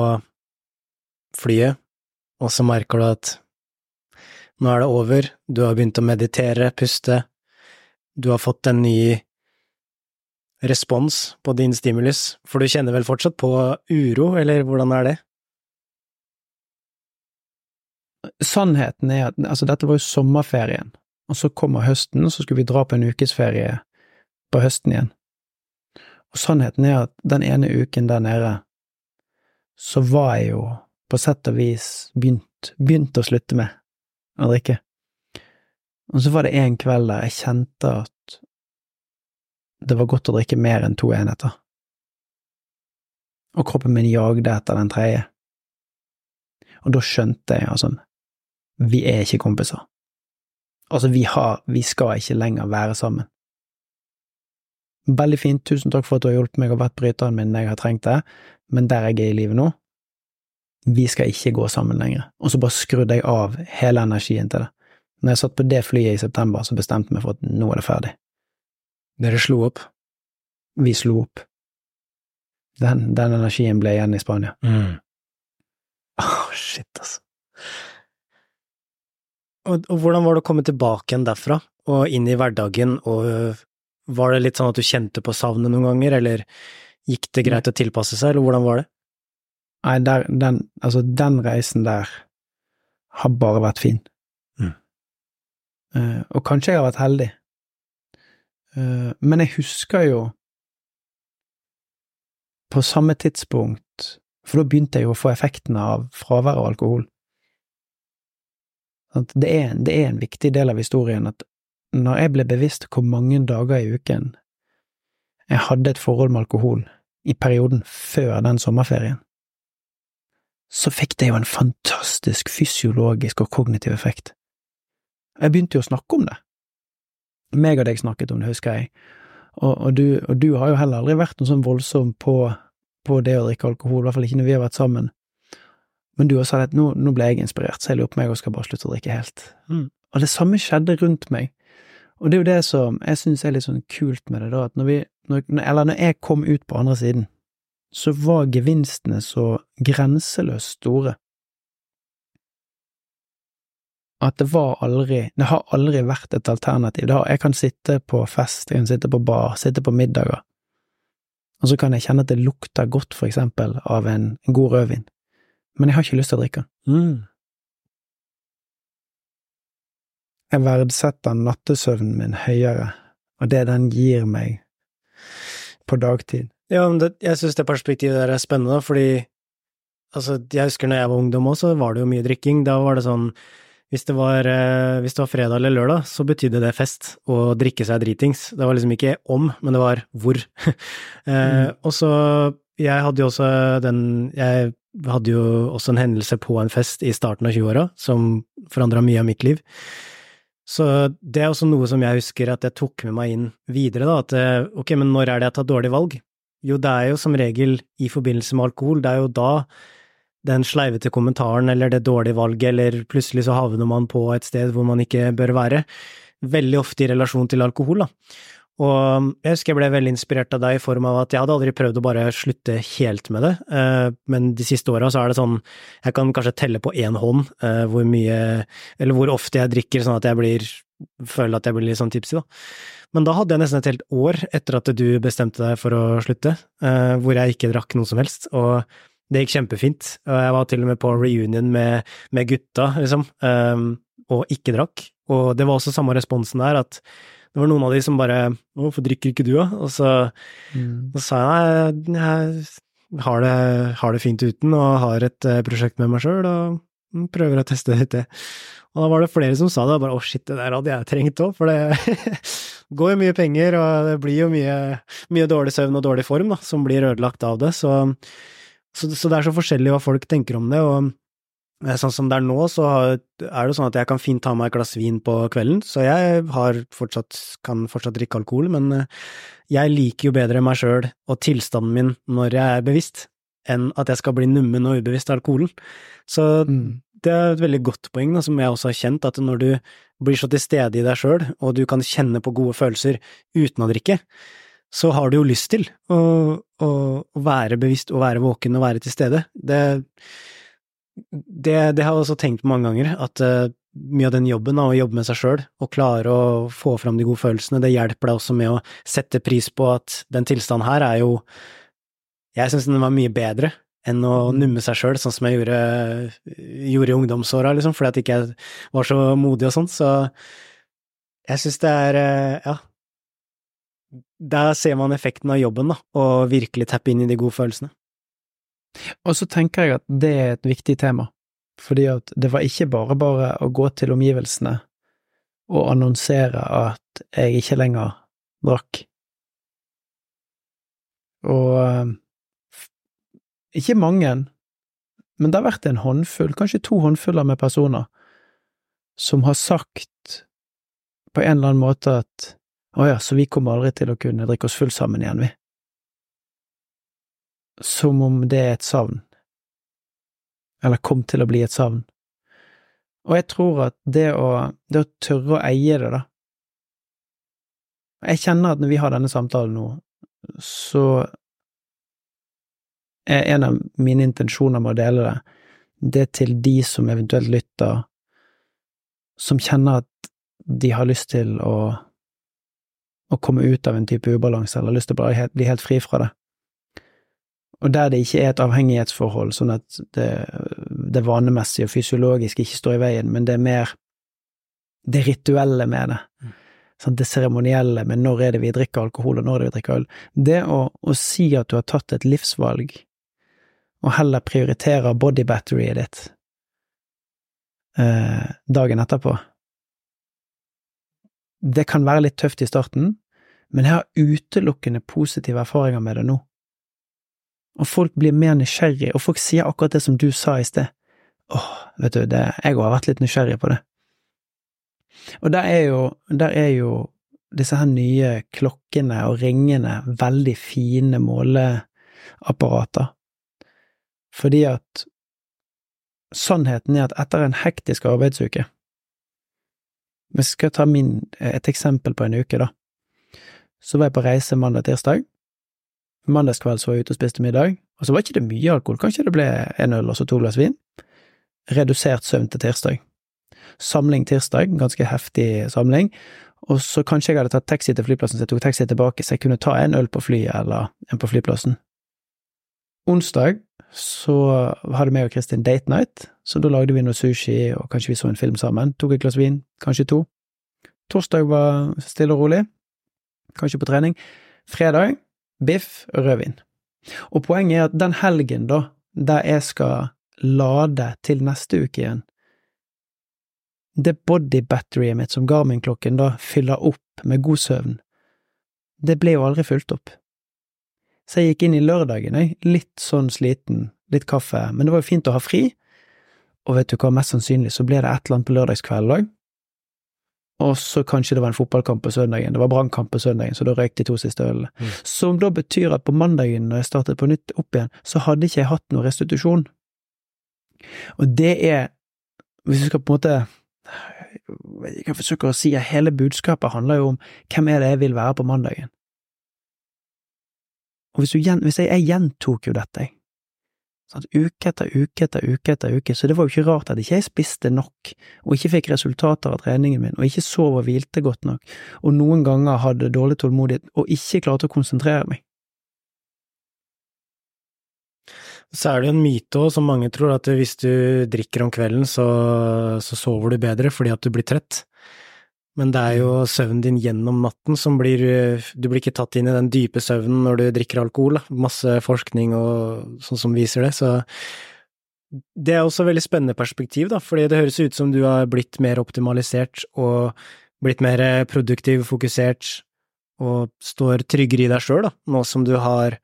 flyet, og så merker du at nå er det over, du har begynt å meditere, puste, du har fått en ny respons på din stimulus, for du kjenner vel fortsatt på uro, eller hvordan er det? Sannheten er at altså, dette var jo sommerferien, og så kommer høsten, og så skulle vi dra på en ukesferie på høsten igjen. Og sannheten er at den ene uken der nede, så var jeg jo på sett og vis begynt, begynt å slutte med å drikke. Og så var det en kveld der jeg kjente at det var godt å drikke mer enn to enheter. Og kroppen min jagde etter den tredje. Og da skjønte jeg, altså, vi er ikke kompiser. Altså, vi har, vi skal ikke lenger være sammen. Veldig fint, tusen takk for at du har hjulpet meg og vært bryteren min når jeg har trengt det, men der jeg er i livet nå, vi skal ikke gå sammen lenger. Og så bare skrudde jeg av hele energien til det. Når jeg satt på det flyet i september, så bestemte jeg meg for at nå er det ferdig. Dere slo opp? Vi slo opp. Den, den energien ble igjen i Spania. Mm. Oh, shit, altså. Og, og, hvordan var det å komme tilbake igjen derfra, og inn i hverdagen, og var det litt sånn at du kjente på savnet noen ganger, eller gikk det greit å tilpasse seg, eller hvordan var det? Nei, der, den, altså, den reisen der har bare vært fin. Mm. Uh, og kanskje jeg har vært heldig, uh, men jeg husker jo på samme tidspunkt, for da begynte jeg jo å få effektene av fravær av alkohol. Det er, det er en viktig del av historien at når jeg ble bevisst hvor mange dager i uken jeg hadde et forhold med alkohol i perioden før den sommerferien, så fikk det jo en fantastisk fysiologisk og kognitiv effekt. Jeg begynte jo å snakke om det. Meg og deg snakket om det, husker jeg, og, og, du, og, du, har jo heller aldri vært noe sånn voldsom på, på, det å drikke alkohol, i hvert fall ikke når vi har vært sammen. Men du har sagt at nå, nå ble jeg inspirert, så jeg lurer på meg og skal bare slutte å drikke helt. Mm. Og det samme skjedde rundt meg. Og det er jo det som jeg syns er litt sånn kult med det, da, at når vi, når, eller når jeg kom ut på andre siden, så var gevinstene så grenseløst store. At det var aldri, det har aldri vært et alternativ. Har, jeg kan sitte på fest, jeg kan sitte på bar, sitte på middager, og så kan jeg kjenne at det lukter godt, for eksempel, av en, god rødvin, men jeg har ikke lyst til å drikke. den. Mm. Jeg verdsetter nattesøvnen min høyere, og det den gir meg på dagtid. Ja, men det, jeg synes det perspektivet der er spennende, fordi altså, jeg husker når jeg var ungdom òg, så var det jo mye drikking. Da var det sånn hvis det, var, eh, hvis det var fredag eller lørdag, så betydde det fest å drikke seg dritings. Det var liksom ikke om, men det var hvor. eh, mm. Og så Jeg hadde jo også den Jeg hadde jo også en hendelse på en fest i starten av 20-åra som forandra mye av mitt liv. Så det er også noe som jeg husker at jeg tok med meg inn videre, da, at eh, ok, men når er det jeg tar dårlig valg? Jo, det er jo som regel i forbindelse med alkohol, det er jo da den sleivete kommentaren eller det dårlige valget, eller plutselig så havner man på et sted hvor man ikke bør være, veldig ofte i relasjon til alkohol, da. Og jeg husker jeg ble veldig inspirert av deg i form av at jeg hadde aldri prøvd å bare slutte helt med det, eh, men de siste åra så er det sånn, jeg kan kanskje telle på én hånd eh, hvor mye, eller hvor ofte jeg drikker sånn at jeg blir, føler at jeg blir litt sånn tipsy, da. Men da hadde jeg nesten et helt år etter at du bestemte deg for å slutte, eh, hvor jeg ikke drakk noe som helst, og det gikk kjempefint. Og jeg var til og med på reunion med, med gutta, liksom, og ikke drakk. Og det var også samme responsen der, at det var noen av de som bare 'Hvorfor drikker ikke du, da?' Og så, mm. så sa jeg jeg har det, har det, fint uten, og har et uh, prosjekt med meg sjøl, og prøver å teste dette. Og da var det flere som sa det, og bare 'Å, shit, det der hadde jeg trengt òg', for det går jo mye penger, og det blir jo mye, mye dårlig søvn og dårlig form da, som blir ødelagt av det, så Så, så det er så forskjellig hva folk tenker om det, og eh, sånn som det er nå, så er det sånn at jeg kan fint ta meg et glass vin på kvelden, så jeg har fortsatt, kan fortsatt drikke alkohol, men eh, jeg liker jo bedre meg sjøl og tilstanden min når jeg er bevisst, enn at jeg skal bli nummen og ubevisst av alkoholen. Så mm. det er et veldig godt poeng, da, som jeg også har kjent, at når du blir så til stede i deg sjøl, og du kan kjenne på gode følelser uten å drikke, så har du jo lyst til å, å, å være bevisst og være våken og være til stede. Det, det, det har jeg også tenkt mange ganger, at uh, mye av den jobben, da, å jobbe med seg sjøl og klare å få fram de gode følelsene, det hjelper deg også med å sette pris på at den tilstanden her er jo Jeg syns den var mye bedre enn å mm. numme seg sjøl, sånn som jeg gjorde, gjorde i ungdomsåra, liksom, fordi at ikke jeg ikke var så modig og sånn. Så jeg syns det er uh, Ja. Der ser man effekten av jobben, da, og virkelig tappe inn i de gode følelsene. Og så tenker jeg at det er et viktig tema, fordi at det var ikke bare bare å gå til omgivelsene og annonsere at jeg ikke lenger drakk. Og eh, ikke mange, men det har vært en håndfull, kanskje to håndfuller med personer, som har sagt på en eller annen måte at å ja, så vi kommer aldri til å kunne drikke oss full sammen igjen, vi. Som om det er et savn, eller kom til å bli et savn. Og jeg tror at det å, det å tørre å eie det, da Jeg kjenner at når vi har denne samtalen nå, så er en av mine intensjoner med å dele det, det til de som eventuelt lytter, som kjenner at de har lyst til å, å komme ut av en type ubalanse, eller har lyst til å bare bli helt fri fra det. Og der det ikke er et avhengighetsforhold, sånn at det, det vanemessige og fysiologiske ikke står i veien, men det er mer det rituelle med det. Mm. Sånn, det seremonielle med når er det vi drikker alkohol, og når er det vi drikker øl. Det å, å si at du har tatt et livsvalg og heller prioriterer body batteryet ditt eh, dagen etterpå. Det kan være litt tøft i starten, men jeg har utelukkende positive erfaringer med det nå. Og folk blir mer nysgjerrige, og folk sier akkurat det som du sa i sted. Åh, vet du, det, jeg har vært litt nysgjerrig på det. Og der er jo, der er jo disse her nye klokkene og ringene veldig fine måleapparater fordi at sannheten er at etter en hektisk arbeidsuke Vi skal ta min, et eksempel på en uke, da. Så var jeg på reise mandag-tirsdag. Mandagskveld så var jeg ute og spiste middag, og så var ikke det mye alkohol, kanskje det ble en øl og så to glass vin. Redusert søvn til tirsdag. Samling tirsdag, ganske heftig samling, og så kanskje jeg hadde tatt taxi til flyplassen, så jeg tok taxi tilbake, så jeg kunne ta en øl på flyet eller en på flyplassen. Onsdag så hadde meg og Kristin date night, så da lagde vi noe sushi, og kanskje vi så en film sammen. Tok et glass vin, kanskje to. Torsdag var stille og rolig, kanskje på trening. Fredag biff og rødvin. Og poenget er at den helgen, da, der jeg skal lade til neste uke igjen, det bodybatteriet mitt som Garmin-klokken da fyller opp med god søvn, det ble jo aldri fulgt opp. Så jeg gikk inn i lørdagen, jeg, litt sånn sliten, litt kaffe, men det var jo fint å ha fri, og vet du hva, mest sannsynlig så ble det et eller annet på lørdagskvelden òg, og så kanskje det var en fotballkamp på søndagen, det var brannkamp på søndagen, så da røyk de to siste ølene. Mm. Som da betyr at på mandagen, når jeg startet på nytt opp igjen, så hadde ikke jeg hatt noe restitusjon. Og det er, hvis du skal på en måte jeg kan forsøke å si at hele budskapet handler jo om hvem er det jeg vil være på mandagen. Og hvis, du, hvis jeg, jeg, gjentok jo dette, sånn, uke etter uke etter uke etter uke, så det var jo ikke rart at ikke jeg spiste nok, og ikke fikk resultater av treningen min, og ikke sov og hvilte godt nok, og noen ganger hadde dårlig tålmodighet og ikke klarte å konsentrere meg. Så er det jo en myte òg, som mange tror, at hvis du drikker om kvelden, så, så sover du bedre fordi at du blir trett. Men det er jo søvnen din gjennom natten som blir Du blir ikke tatt inn i den dype søvnen når du drikker alkohol, da. Masse forskning og sånn som viser det, så det er også et veldig spennende perspektiv, da, fordi det høres ut som du har blitt mer optimalisert og blitt mer produktiv, fokusert, og står tryggere i deg sjøl, da, nå som du har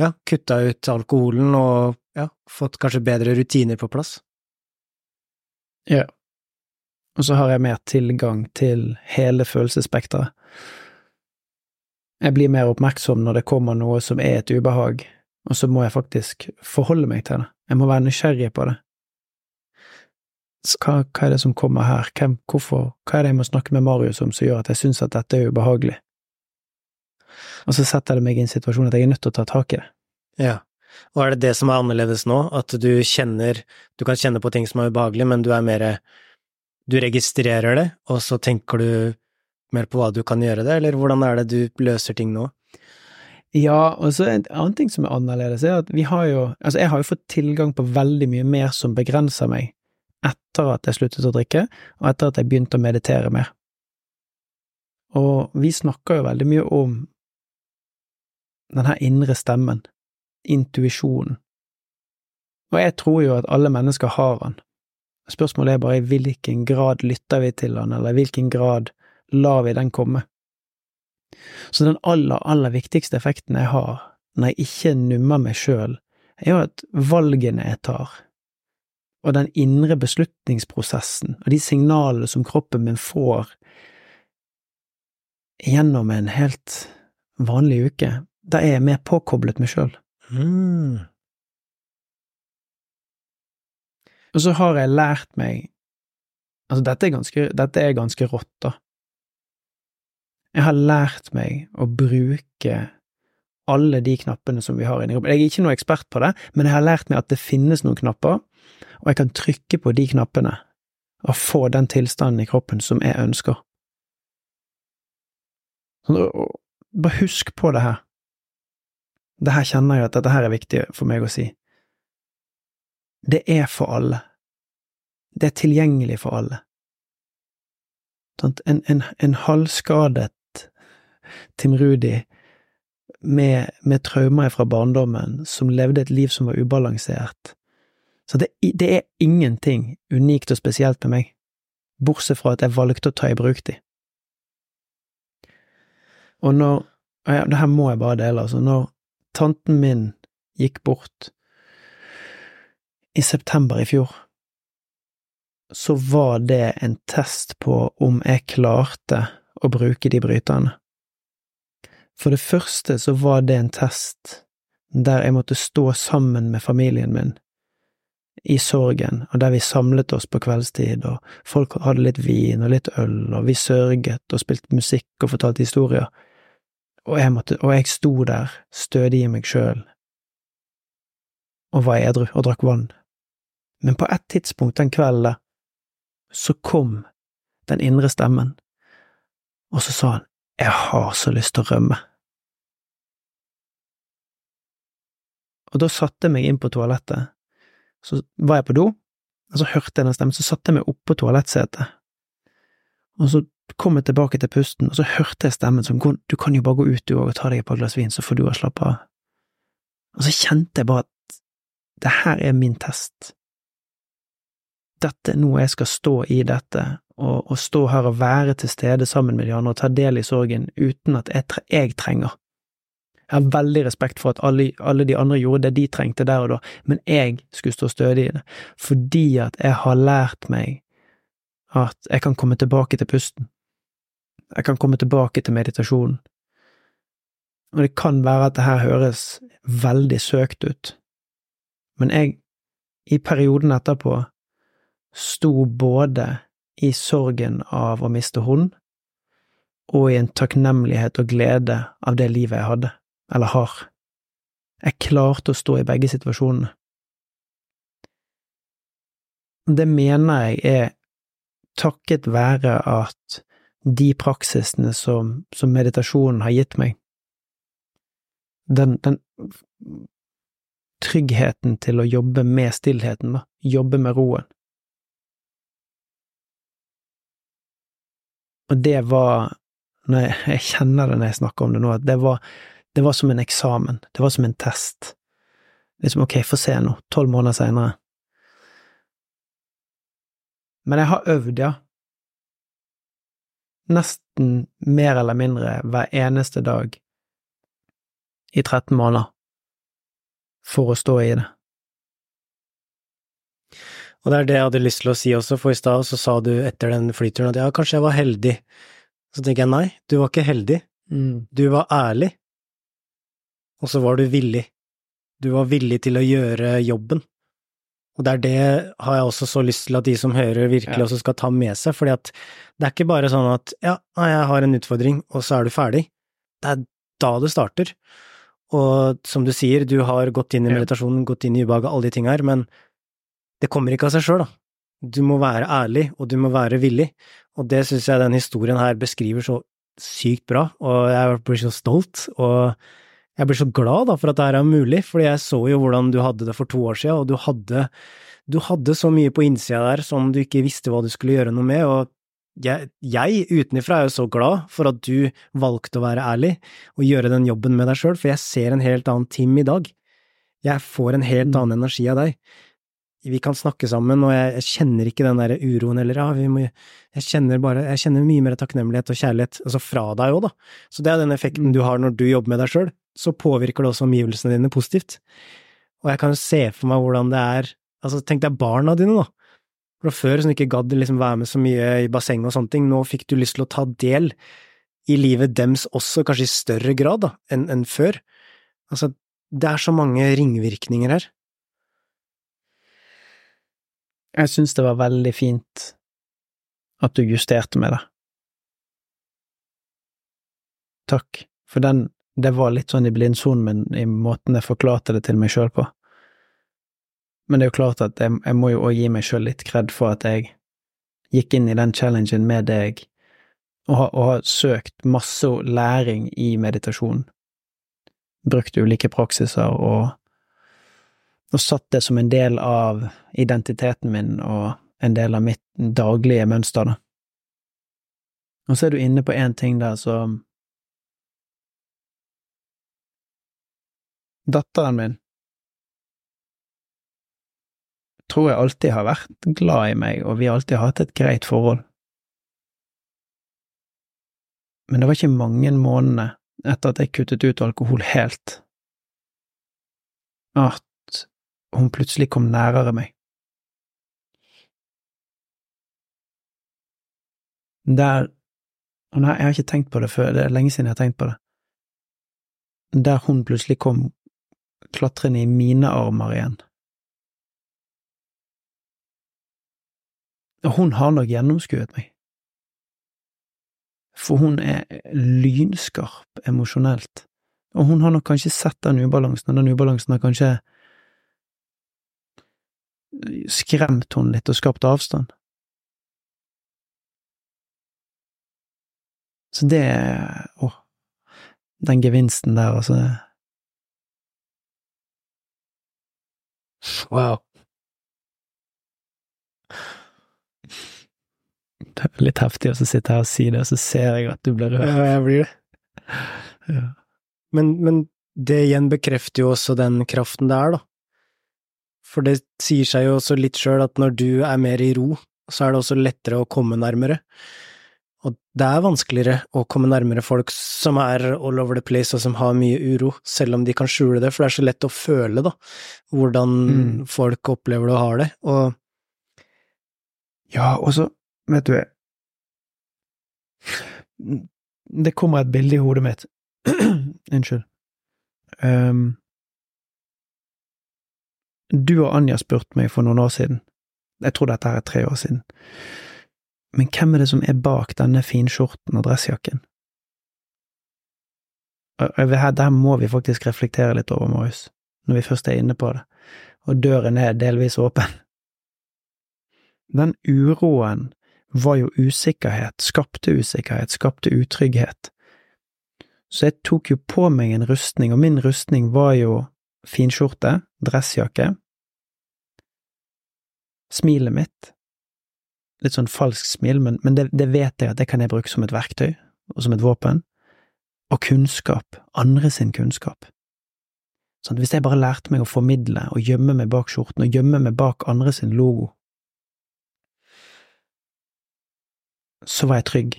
ja, kutta ut alkoholen og ja, fått kanskje bedre rutiner på plass? Ja. Og så har jeg mer tilgang til hele følelsesspekteret. Jeg blir mer oppmerksom når det kommer noe som er et ubehag, og så må jeg faktisk forholde meg til det. Jeg må være nysgjerrig på det. Hva, hva, er det som kommer her, Hvem, hvorfor, hva er det jeg må snakke med Marius om som gjør at jeg synes at dette er ubehagelig? Og så setter det meg i en situasjon at jeg er nødt til å ta tak i det. Ja, og er det det som er annerledes nå, at du kjenner, du kan kjenne på ting som er ubehagelig, men du er mer, du registrerer det, og så tenker du mer på hva du kan gjøre det, eller hvordan er det du løser ting nå? Ja, og så en annen ting som er annerledes, er at vi har jo, altså jeg har jo fått tilgang på veldig mye mer som begrenser meg, etter at jeg sluttet å drikke, og etter at jeg begynte å meditere mer. Og vi snakker jo veldig mye om den her indre stemmen, intuisjonen. Og jeg tror jo at alle mennesker har den. Spørsmålet er bare i hvilken grad lytter vi til han, eller i hvilken grad lar vi den komme. Så den aller, aller viktigste effekten jeg har når jeg ikke nummer meg sjøl, er jo at valgene jeg tar, og den indre beslutningsprosessen og de signalene som kroppen min får gjennom en helt vanlig uke, da er jeg mer påkoblet meg sjøl. Mm. Og så har jeg lært meg Altså, dette er ganske, dette er ganske rått, da. Jeg har lært meg å bruke alle de knappene som vi har inni kroppen. Jeg er ikke noe ekspert på det, men jeg har lært meg at det finnes noen knapper, og jeg kan trykke på de knappene og få den tilstanden i kroppen som jeg ønsker. Bare husk på det her. Det her kjenner jeg at dette her er viktig for meg å si. Det er for alle. Det er tilgjengelig for alle. En, en, en halvskadet Tim Rudi med, med traumer fra barndommen, som levde et liv som var ubalansert. Så det, det er ingenting unikt og spesielt med meg, bortsett fra at jeg valgte å ta i bruk de. Og når ja, Det her må jeg bare dele, altså. Når tanten min gikk bort i september i fjor, så var det en test på om jeg klarte å bruke de bryterne. For det første så var det en test der jeg måtte stå sammen med familien min i sorgen, og der vi samlet oss på kveldstid, og folk hadde litt vin og litt øl, og vi sørget og spilte musikk og fortalte historier og jeg, måtte, og jeg sto der, stødig i meg sjøl, og var edru og drakk vann. Men på et tidspunkt den kvelden så kom den indre stemmen, og så sa han, jeg har så lyst til å rømme. Og da satte jeg meg inn på toalettet, så var jeg på do, og så hørte jeg den stemmen, så satte jeg meg oppå toalettsetet, og så kom jeg tilbake til pusten, og så hørte jeg stemmen som du kan jo bare gå ut du òg og ta deg et par glass vin, så får du å slappe av. Og så kjente jeg bare at det her er min test. Dette er noe jeg skal stå i dette, og, og stå her og være til stede sammen med de andre og ta del i sorgen uten at jeg, jeg trenger. Jeg har veldig respekt for at alle, alle, de andre gjorde det de trengte der og da, men jeg skulle stå stødig i det, fordi at jeg har lært meg at jeg kan komme tilbake til pusten. Jeg kan komme tilbake til meditasjonen. Og det kan være at det her høres veldig søkt ut, men jeg, i perioden etterpå, sto både i sorgen av å miste hun, og i en takknemlighet og glede av det livet jeg hadde, eller har. Jeg klarte å stå i begge situasjonene. Det mener jeg er takket være at de praksisene som, som meditasjonen har gitt meg, den, den tryggheten til å jobbe med stillheten, da, jobbe med roen. Og det var, jeg, jeg kjenner det når jeg snakker om det nå, at det var, det var som en eksamen, det var som en test. Liksom, ok, få se nå, tolv måneder seinere. Men jeg har øvd, ja, nesten mer eller mindre hver eneste dag i 13 måneder for å stå i det. Og det er det jeg hadde lyst til å si også, for i stad så sa du etter den flyturen at ja, kanskje jeg var heldig. Så tenker jeg nei, du var ikke heldig, du var ærlig, og så var du villig. Du var villig til å gjøre jobben. Og det er det har jeg også så lyst til at de som hører, virkelig Ja. også skal ta med seg, fordi at det er ikke bare sånn at ja, jeg har en utfordring, og så er du ferdig. Det er da det starter. Og som du sier, du har gått inn i meditasjonen, gått inn i ubehaget, alle de tinga her, men det kommer ikke av seg sjøl, da. Du må være ærlig, og du må være villig, og det syns jeg den historien her beskriver så sykt bra, og jeg blir så stolt, og jeg blir så glad da for at det her er mulig, fordi jeg så jo hvordan du hadde det for to år siden, og du hadde, du hadde så mye på innsida der som du ikke visste hva du skulle gjøre noe med, og jeg, jeg utenifra er jo så glad for at du valgte å være ærlig og gjøre den jobben med deg sjøl, for jeg ser en helt annen Tim i dag. Jeg får en helt Mm. annen energi av deg. Vi kan snakke sammen, og jeg, jeg kjenner ikke den der uroen eller ja, vi må Jeg kjenner bare Jeg kjenner mye mer takknemlighet og kjærlighet, altså fra deg òg, da. Så det er den effekten du har når du jobber med deg sjøl, så påvirker det også omgivelsene dine positivt. Og jeg kan jo se for meg hvordan det er Altså, tenk deg barna dine, da. Fra før som ikke gadd liksom være med så mye i bassenget og sånne ting, nå fikk du lyst til å ta del i livet dems også, kanskje i større grad da, enn enn før. Altså, det er så mange ringvirkninger her. Jeg syns det var veldig fint at du justerte med det. Takk, for den, det var litt sånn i blindsonen min i måten jeg forklarte det til meg sjøl på. Men det er jo klart at jeg, jeg må jo òg gi meg sjøl litt kred for at jeg gikk inn i den challengen med deg, og har, og har søkt masse læring i meditasjon. Brukt ulike praksiser og, og satt det som en del av identiteten min og en del av mitt daglige mønster, da. Og så er du inne på én ting der som Datteren min tror jeg alltid har vært glad i meg, og vi har alltid hatt et greit forhold. Men det var ikke mange månedene etter at jeg kuttet ut alkohol helt, at hun plutselig kom nærere meg. Der Og nei, jeg har ikke tenkt på det før, det er lenge siden jeg har tenkt på det. Der hun plutselig kom klatrende i mine armer igjen. Og hun har nok gjennomskuet meg. For hun er lynskarp emosjonelt, og hun har nok kanskje sett den ubalansen, og den ubalansen har kanskje skremt hun litt og skapt avstand. Så det Å, den gevinsten der, altså. Wow. Det er litt heftig å sitte her og si det, og så ser jeg at du blir rørt. Ja, jeg blir det. Ja. Men, men det igjen bekrefter jo også den kraften det er, da. For det sier seg jo også litt sjøl at når du er mer i ro, så er det også lettere å komme nærmere. Og det er vanskeligere å komme nærmere folk som er all over the place og som har mye uro, selv om de kan skjule det, for det er så lett å føle, da, hvordan Mm. folk opplever det og har det. Og Ja, og så, vet du Det kommer et bilde i hodet mitt. Unnskyld. Ehm, du og Anja spurte meg for noen år siden, jeg tror dette her er tre år siden, men hvem er det som er bak denne finskjorten og dressjakken? Der må vi faktisk reflektere litt over, Marius, når vi først er inne på det, og døren er delvis åpen. Den uroen var jo usikkerhet, skapte usikkerhet, skapte utrygghet. Så jeg tok jo på meg en rustning, og min rustning var jo finskjorte, dressjakke, smilet mitt, litt sånn falsk smil, men, men det, det vet jeg at det kan jeg bruke som et verktøy, og som et våpen, og kunnskap, andre sin kunnskap. Sånn hvis jeg bare lærte meg å formidle og gjemme meg bak skjorten, og gjemme meg bak andre sin logo, så var jeg trygg.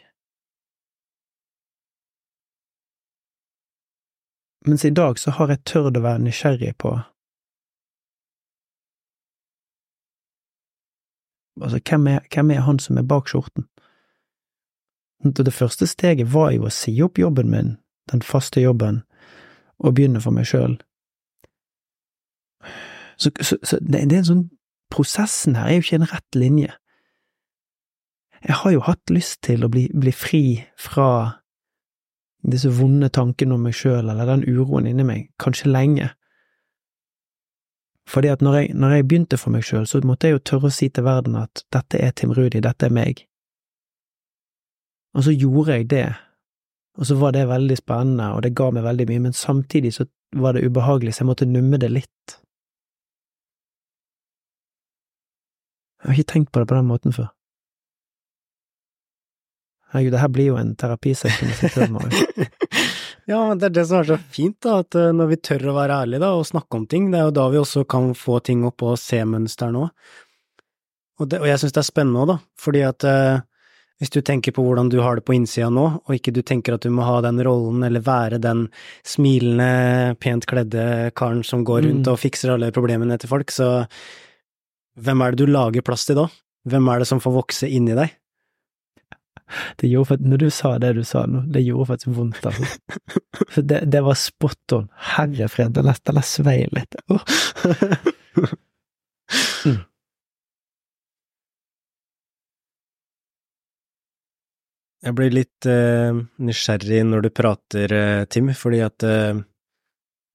Mens i dag så har jeg tørt å være nysgjerrig på Altså, hvem er, hvem er han som er bak skjorten? Det første steget var jo å si opp jobben min, den faste jobben, og begynne for meg sjøl. Så, så, så det, er en sånn Prosessen her er jo ikke en rett linje. Jeg har jo hatt lyst til å bli, bli fri fra disse vonde tankene om meg sjøl, eller den uroen inni meg, kanskje lenge. Fordi at når jeg, når jeg begynte for meg sjøl, så måtte jeg jo tørre å si til verden at dette er Tim Rudi, dette er meg. Og så gjorde jeg det, og så var det veldig spennende, og det ga meg veldig mye, men samtidig så var det ubehagelig, så jeg måtte numme det litt. Jeg har ikke tenkt på det på den måten før. Herregud, det her blir jo en terapisesjon i seg selv, Ja, men det er det som er så fint, da, at eh, når vi tør å være ærlige da, og snakke om ting, det er jo da vi også kan få ting opp og se mønster nå. Og, det, og jeg syns det er spennende òg, da, fordi at eh, hvis du tenker på hvordan du har det på innsida nå, og ikke du tenker at du må ha den rollen eller være den smilende, pent kledde karen som går rundt mm. og fikser alle problemene til folk, så hvem er det du lager plass til da? Hvem er det som får vokse inni deg? Det gjorde faktisk, Når du sa det du sa nå, det gjorde faktisk vondt, altså. For det, det var spot on. Herre fred, det nesten svei litt. Oh. mm. Jeg blir litt uh, nysgjerrig når du prater, uh, Tim, fordi at uh,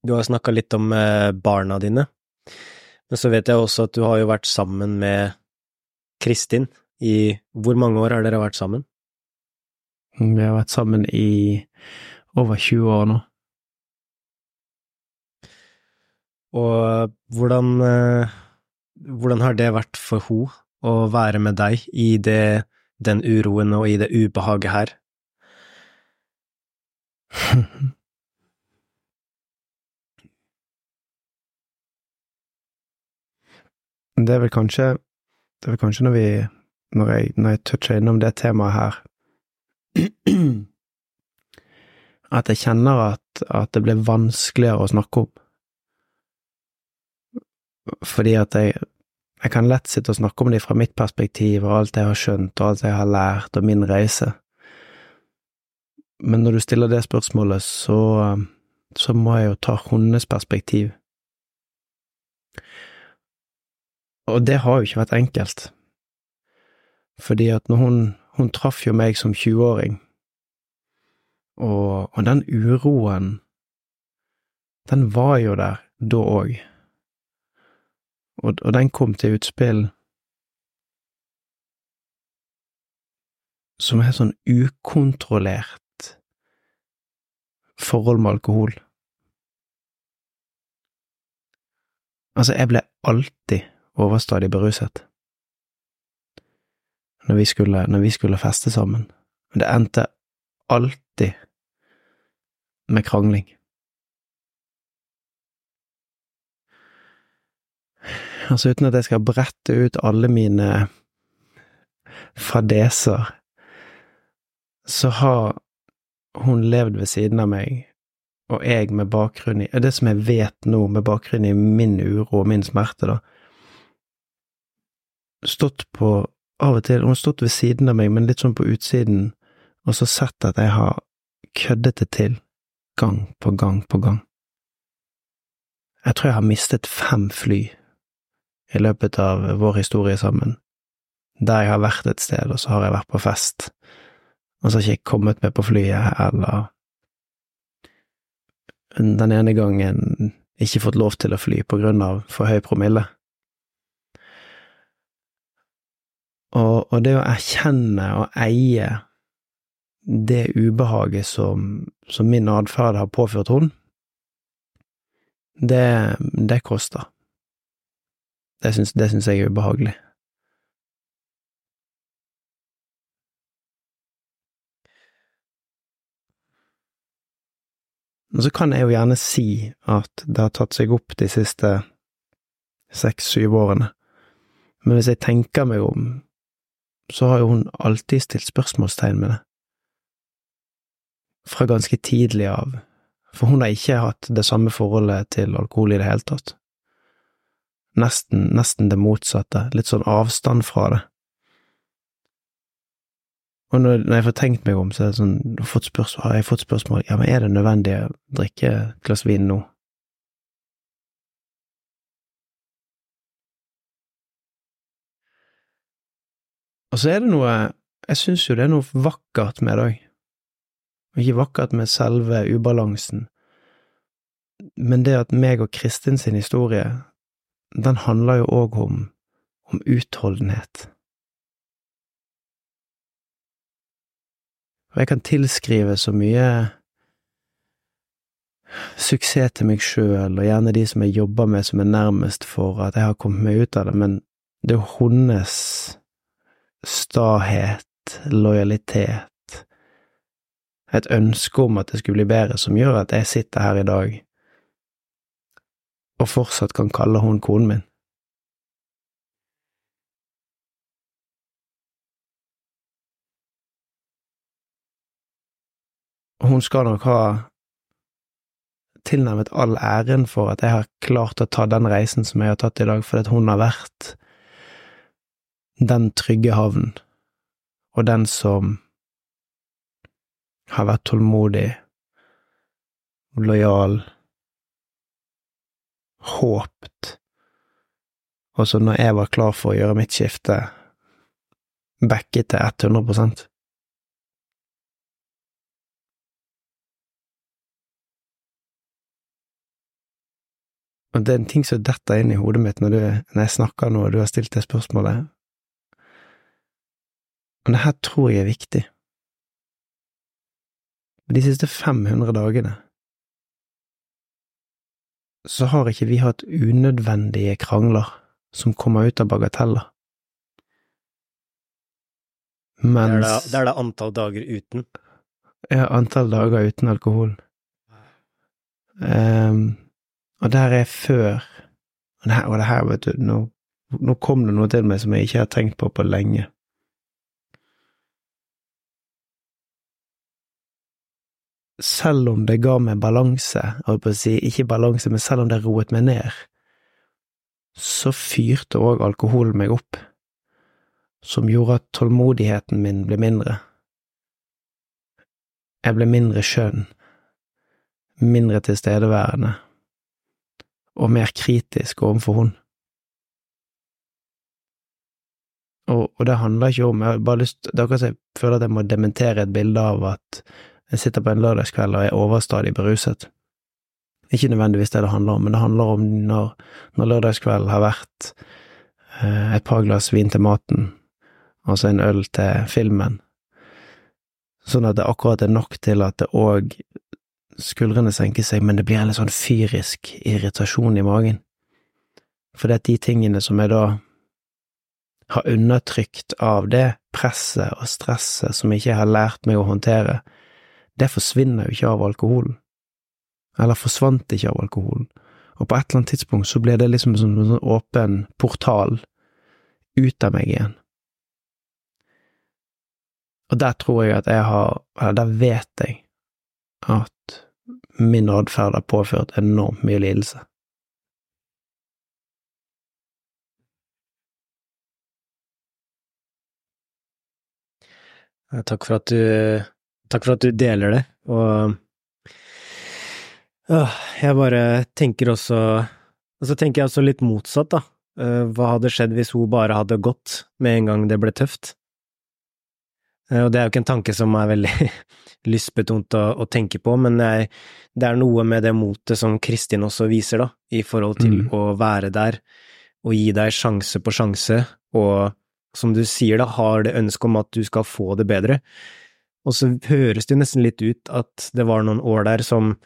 du har snakka litt om barna dine. Men så vet jeg også at du har jo vært sammen med Kristin i Hvor mange år har dere vært sammen? Vi har vært sammen i over 20 år nå. Og hvordan, eh, hvordan har det vært for henne å være med deg i det, den uroen og i det ubehaget her? Det er vel kanskje Det er vel kanskje når vi Når jeg, når jeg toucher innom det temaet her, at jeg kjenner at, at det blir vanskeligere å snakke om. Fordi at jeg, jeg kan lett sitte og snakke om det fra mitt perspektiv og alt jeg har skjønt og alt jeg har lært og min reise. Men når du stiller det spørsmålet, så, så må jeg jo ta hennes perspektiv. Og det har jo ikke vært enkelt, fordi at når hun, hun traff jo meg som 20-åring, og, og, den uroen, den var jo der da òg, og, og den kom til utspill som er sånn ukontrollert forhold med alkohol. Altså, jeg ble alltid overstadig beruset. Når vi skulle, når vi skulle feste sammen. Men det endte alltid med krangling. Altså, uten at jeg skal brette ut alle mine fadeser, så har hun levd ved siden av meg, og jeg med bakgrunn i Det som jeg vet nå, med bakgrunn i min uro og min smerte, da, stått på Av og til, hun har stått ved siden av meg, men litt sånn på utsiden, og så sett at jeg har køddet det til, gang på gang på gang. Jeg tror jeg har mistet fem fly i løpet av vår historie sammen, der jeg har vært et sted, og så har jeg vært på fest, og så har jeg ikke kommet med på flyet, eller den ene gangen ikke fått lov til å fly på grunn av for høy promille. Og, og det å erkjenne og eie det ubehaget som, som min atferd har påført henne, det, det koster. Det syns, det syns jeg er ubehagelig. Og så kan jeg jo gjerne si at det har tatt seg opp de siste seks–syv årene, men hvis jeg tenker meg om så har jo hun alltid stilt spørsmålstegn med det. Fra ganske tidlig av For hun har ikke hatt det samme forholdet til alkohol i det hele tatt. Nesten, nesten det motsatte, litt sånn avstand fra det. Og når, når jeg får tenkt meg om, så er det sånn, har jeg fått spørsmål ja, men er det nødvendig å drikke et glass vin nå? Og så er det noe, jeg syns jo det er noe vakkert med det òg. Ikke vakkert med selve ubalansen, men det at meg og Kristin sin historie, den handler jo òg om, om utholdenhet. Og jeg kan tilskrive så mye suksess til meg sjøl, og gjerne de som jeg jobber med som er nærmest for at jeg har kommet meg ut av det, men det er jo hennes stahet, lojalitet, et ønske om at det skulle bli bedre, som gjør at jeg sitter her i dag og fortsatt kan kalle hun konen min. Hun skal nok ha tilnærmet all æren for at jeg har klart å ta den reisen som jeg har tatt i dag, fordi hun har vært den trygge havn, og den som har vært tålmodig, lojal, håpt, og så når jeg var klar for å gjøre mitt skifte, backet til 100 Og det er en ting som detter inn i hodet mitt når, du, når jeg snakker nå, og du har stilt det spørsmålet. Og det her tror jeg er viktig. De siste 500 dagene så har ikke vi hatt unødvendige krangler som kommer ut av bagateller. Mens Det er da, det er da antall dager uten? Ja, antall dager uten alkohol. Um, og der er før Og det her, og det her vet du, nå, nå kom det noe til meg som jeg ikke har tenkt på på lenge. Selv om det ga meg balanse, holdt på å si, ikke balanse, men selv om det roet meg ned, så fyrte òg alkoholen meg opp, som gjorde at tålmodigheten min ble mindre. Jeg ble mindre skjønn, mindre tilstedeværende, og mer kritisk overfor hun. Og, og, det handler ikke om, jeg bare lyst, det er akkurat som jeg føler at jeg må dementere et bilde av at jeg sitter på en lørdagskveld og er overstadig beruset. Ikke nødvendigvis det det handler om, men det handler om når, når lørdagskvelden har vært eh, et par glass vin til maten, altså en øl til filmen, sånn at det akkurat er nok til at det òg skuldrene senker seg, men det blir en litt sånn fyrisk irritasjon i magen. For det er de tingene som jeg da har undertrykt av det presset og stresset som jeg ikke har lært meg å håndtere, det forsvinner jo ikke av alkoholen. Eller forsvant ikke av alkoholen. Og på et eller annet tidspunkt så ble det liksom som en sånn åpen portal ut av meg igjen. Og der tror jeg at jeg har, eller der vet jeg at min atferd har påført enormt mye lidelse. Takk for at du Takk for at du deler det, og øh, jeg bare tenker også Og så tenker jeg også litt motsatt, da. Øh, hva hadde skjedd hvis hun bare hadde gått med en gang det ble tøft? Øh, og det er jo ikke en tanke som er veldig lystbetont å, å, tenke på, men jeg, det er noe med det motet som Kristin også viser, da, i forhold til mm. å være der og gi deg sjanse på sjanse, og som du sier, da, har det ønsket om at du skal få det bedre. Og så høres det jo nesten litt ut at det var noen år der som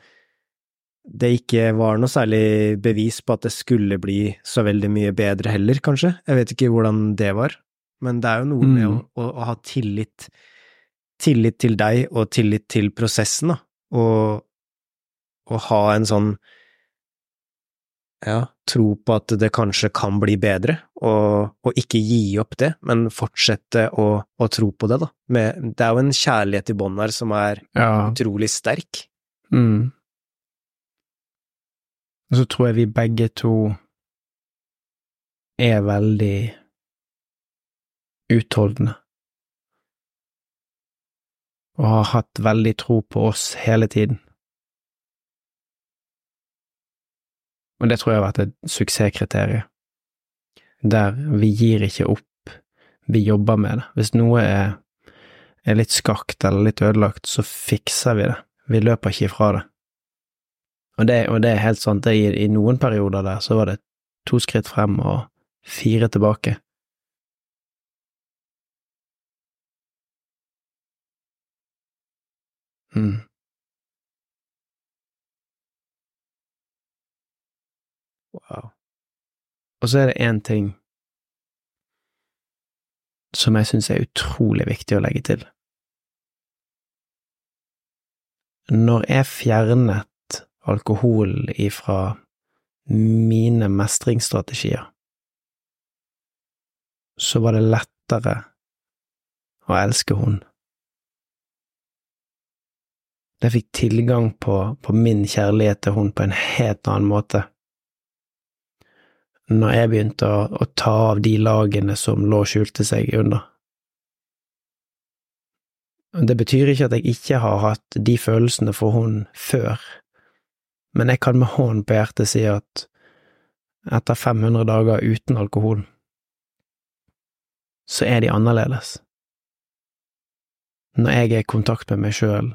det ikke var noe særlig bevis på at det skulle bli så veldig mye bedre heller, kanskje. Jeg vet ikke hvordan det var, men det er jo noe med mm. å, å, ha tillit, tillit til deg og tillit til prosessen, da, og, og ha en sånn ja, tro på at det kanskje kan bli bedre, og, og ikke gi opp det, men fortsette å, å tro på det, da. Med, det er jo en kjærlighet i bånn her som er ja. utrolig sterk. Mm. Og så tror jeg vi begge to er veldig utholdende. Og har hatt veldig tro på oss hele tiden. Og det tror jeg har vært et suksesskriterium. Der vi gir ikke opp, vi jobber med det. Hvis noe er, er litt skakt eller litt ødelagt, så fikser vi det. Vi løper ikke ifra det. Og det, og det er helt sant, I, i noen perioder der så var det to skritt frem og fire tilbake. Mm. Wow. Og så er det én ting som jeg syns er utrolig viktig å legge til. Når jeg fjernet alkohol ifra mine mestringsstrategier, så var det lettere å elske hun. Jeg fikk tilgang på, på min kjærlighet til hun på en helt annen måte når jeg begynte å, å ta av de lagene som lå og skjulte seg under. Det betyr ikke at jeg ikke har hatt de følelsene for hun før, men jeg kan med hånden på hjertet si at etter 500 dager uten alkohol, så er de annerledes. Når jeg er i kontakt med meg sjøl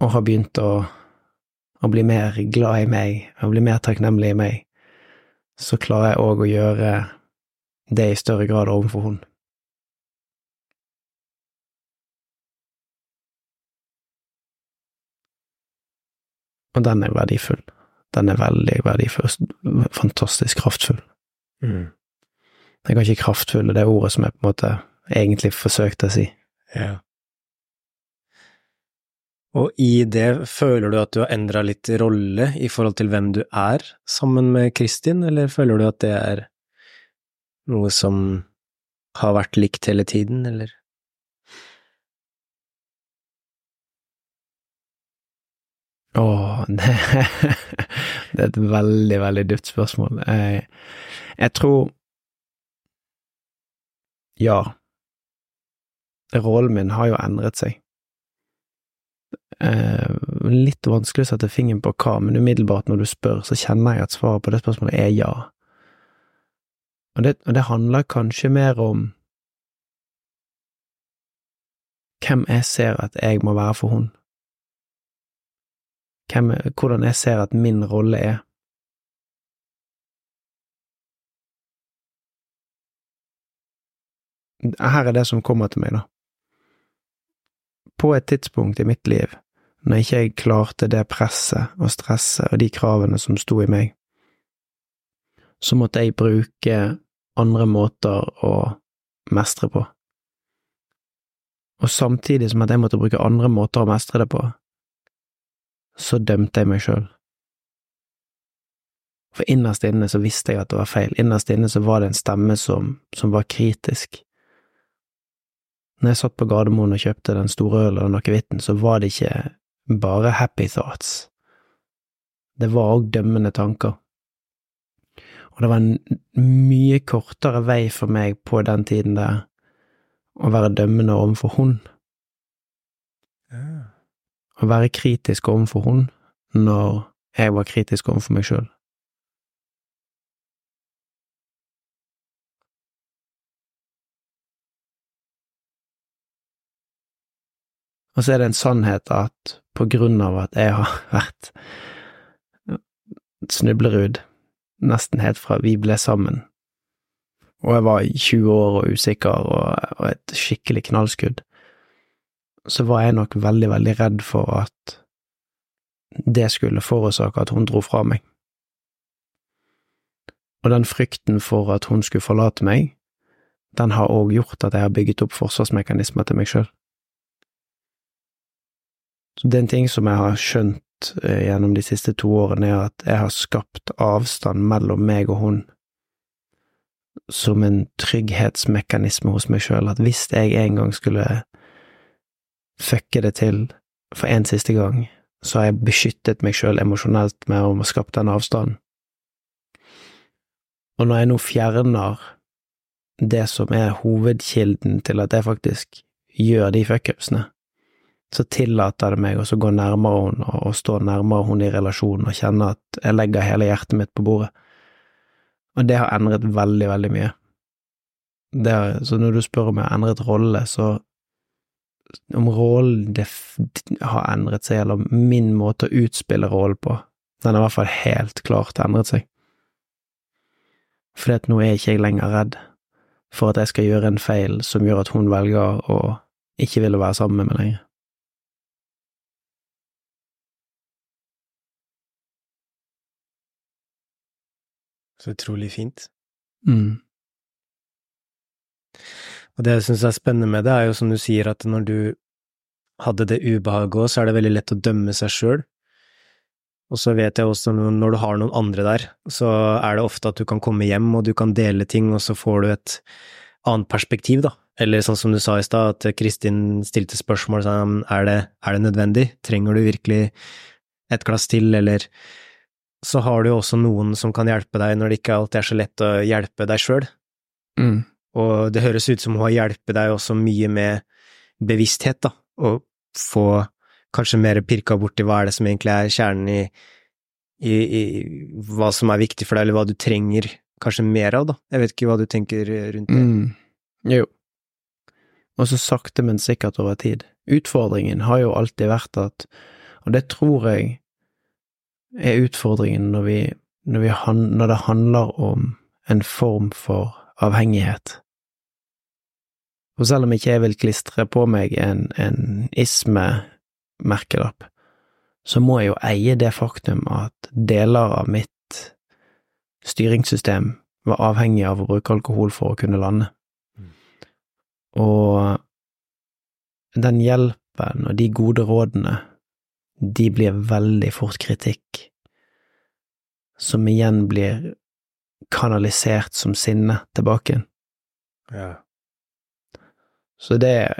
og har begynt å og bli mer glad i meg, og bli mer takknemlig i meg, så klarer jeg òg å gjøre det i større grad overfor hun. Og den er verdifull. Den er veldig verdifull, fantastisk kraftfull. Mm. Det kan ikke kraftfull, det er ordet som jeg på en måte egentlig forsøkte å si. Ja. Og i det, føler du at du har endra litt rolle i forhold til hvem du er sammen med Kristin, eller føler du at det er noe som har vært likt hele tiden, eller? Åh, det, det er et veldig, veldig dypt spørsmål. Jeg, jeg tror Ja. Rollen min har jo endret seg. Eh, litt vanskelig å sette fingeren på hva, men umiddelbart når du spør, så kjenner jeg at svaret på det spørsmålet er ja. Og det, og det handler kanskje mer om hvem jeg ser at jeg må være for hun. Hvem, hvordan jeg ser at min rolle er. Her er det som kommer til meg, da. På et tidspunkt i mitt liv når ikke jeg klarte det presset og stresset og de kravene som sto i meg, så måtte jeg bruke andre måter å mestre på. Og samtidig som at jeg måtte bruke andre måter å mestre det på, så dømte jeg meg sjøl. For innerst inne så visste jeg at det var feil, innerst inne så var det en stemme som, som var kritisk. Når jeg satt på Gardermoen og kjøpte den store ølen og akevitten, så var det ikke bare happy thoughts. Det var òg dømmende tanker. Og det var en mye kortere vei for meg på den tiden der å være dømmende overfor hun. Ja. Å være kritisk overfor hun når jeg var kritisk overfor meg sjøl. Og så er det en sannhet at på grunn av at jeg har vært snublerud nesten helt fra vi ble sammen, og jeg var 20 år og usikker og, og et skikkelig knallskudd, så var jeg nok veldig, veldig redd for at det skulle forårsake at hun dro fra meg. Og den frykten for at hun skulle forlate meg, den har òg gjort at jeg har bygget opp forsvarsmekanismer til meg sjøl. Det er en ting som jeg har skjønt eh, gjennom de siste to årene, er at jeg har skapt avstand mellom meg og hun som en trygghetsmekanisme hos meg sjøl, at hvis jeg en gang skulle fucke det til for en siste gang, så har jeg beskyttet meg sjøl emosjonelt med å skape den avstanden. Og når jeg nå fjerner det som er hovedkilden til at jeg faktisk gjør de fuckupsene, så tillater det meg å gå nærmere henne og, stå nærmere henne i relasjonen og kjenne at jeg legger hele hjertet mitt på bordet. Og det har endret veldig, veldig mye. Har, så når du spør om jeg har endret rolle, så om rollen har endret seg, eller min måte å utspille rollen på, den har i hvert fall helt klart endret seg. Fordi at nå er ikke jeg lenger redd for at jeg skal gjøre en feil som gjør at hun velger å ikke ville være sammen med meg lenger. Så utrolig fint. Mm. Og det jeg syns er spennende med det, er jo som du sier, at når du hadde det ubehaget òg, så er det veldig lett å dømme seg sjøl. Og så vet jeg også når du har noen andre der, så er det ofte at du kan komme hjem og du kan dele ting, og så får du et annet perspektiv, da. Eller sånn som du sa i stad, at Kristin stilte spørsmål sånn, er det, er det nødvendig, trenger du virkelig et glass til, eller så har du jo også noen som kan hjelpe deg når det ikke alltid er så lett å hjelpe deg sjøl. Mm. Og det høres ut som hun har hjulpet deg også mye med bevissthet, da, og få kanskje mer pirka borti hva er det som egentlig er kjernen i, i, i, hva som er viktig for deg, eller hva du trenger kanskje mer av, da. Jeg vet ikke hva du tenker rundt det. Mm. Jo. Og så sakte, men sikkert over tid. Utfordringen har jo alltid vært at, og det tror jeg er utfordringen når, vi, når, vi, når det handler om en form for avhengighet. Og selv om ikke jeg vil klistre på meg en, en isme-merkelapp, så må jeg jo eie det faktum at deler av mitt styringssystem var avhengig av å bruke alkohol for å kunne lande. Mm. Og den hjelpen og de gode rådene, de blir veldig fort kritikk, som igjen blir kanalisert som sinne tilbake. Ja. Så det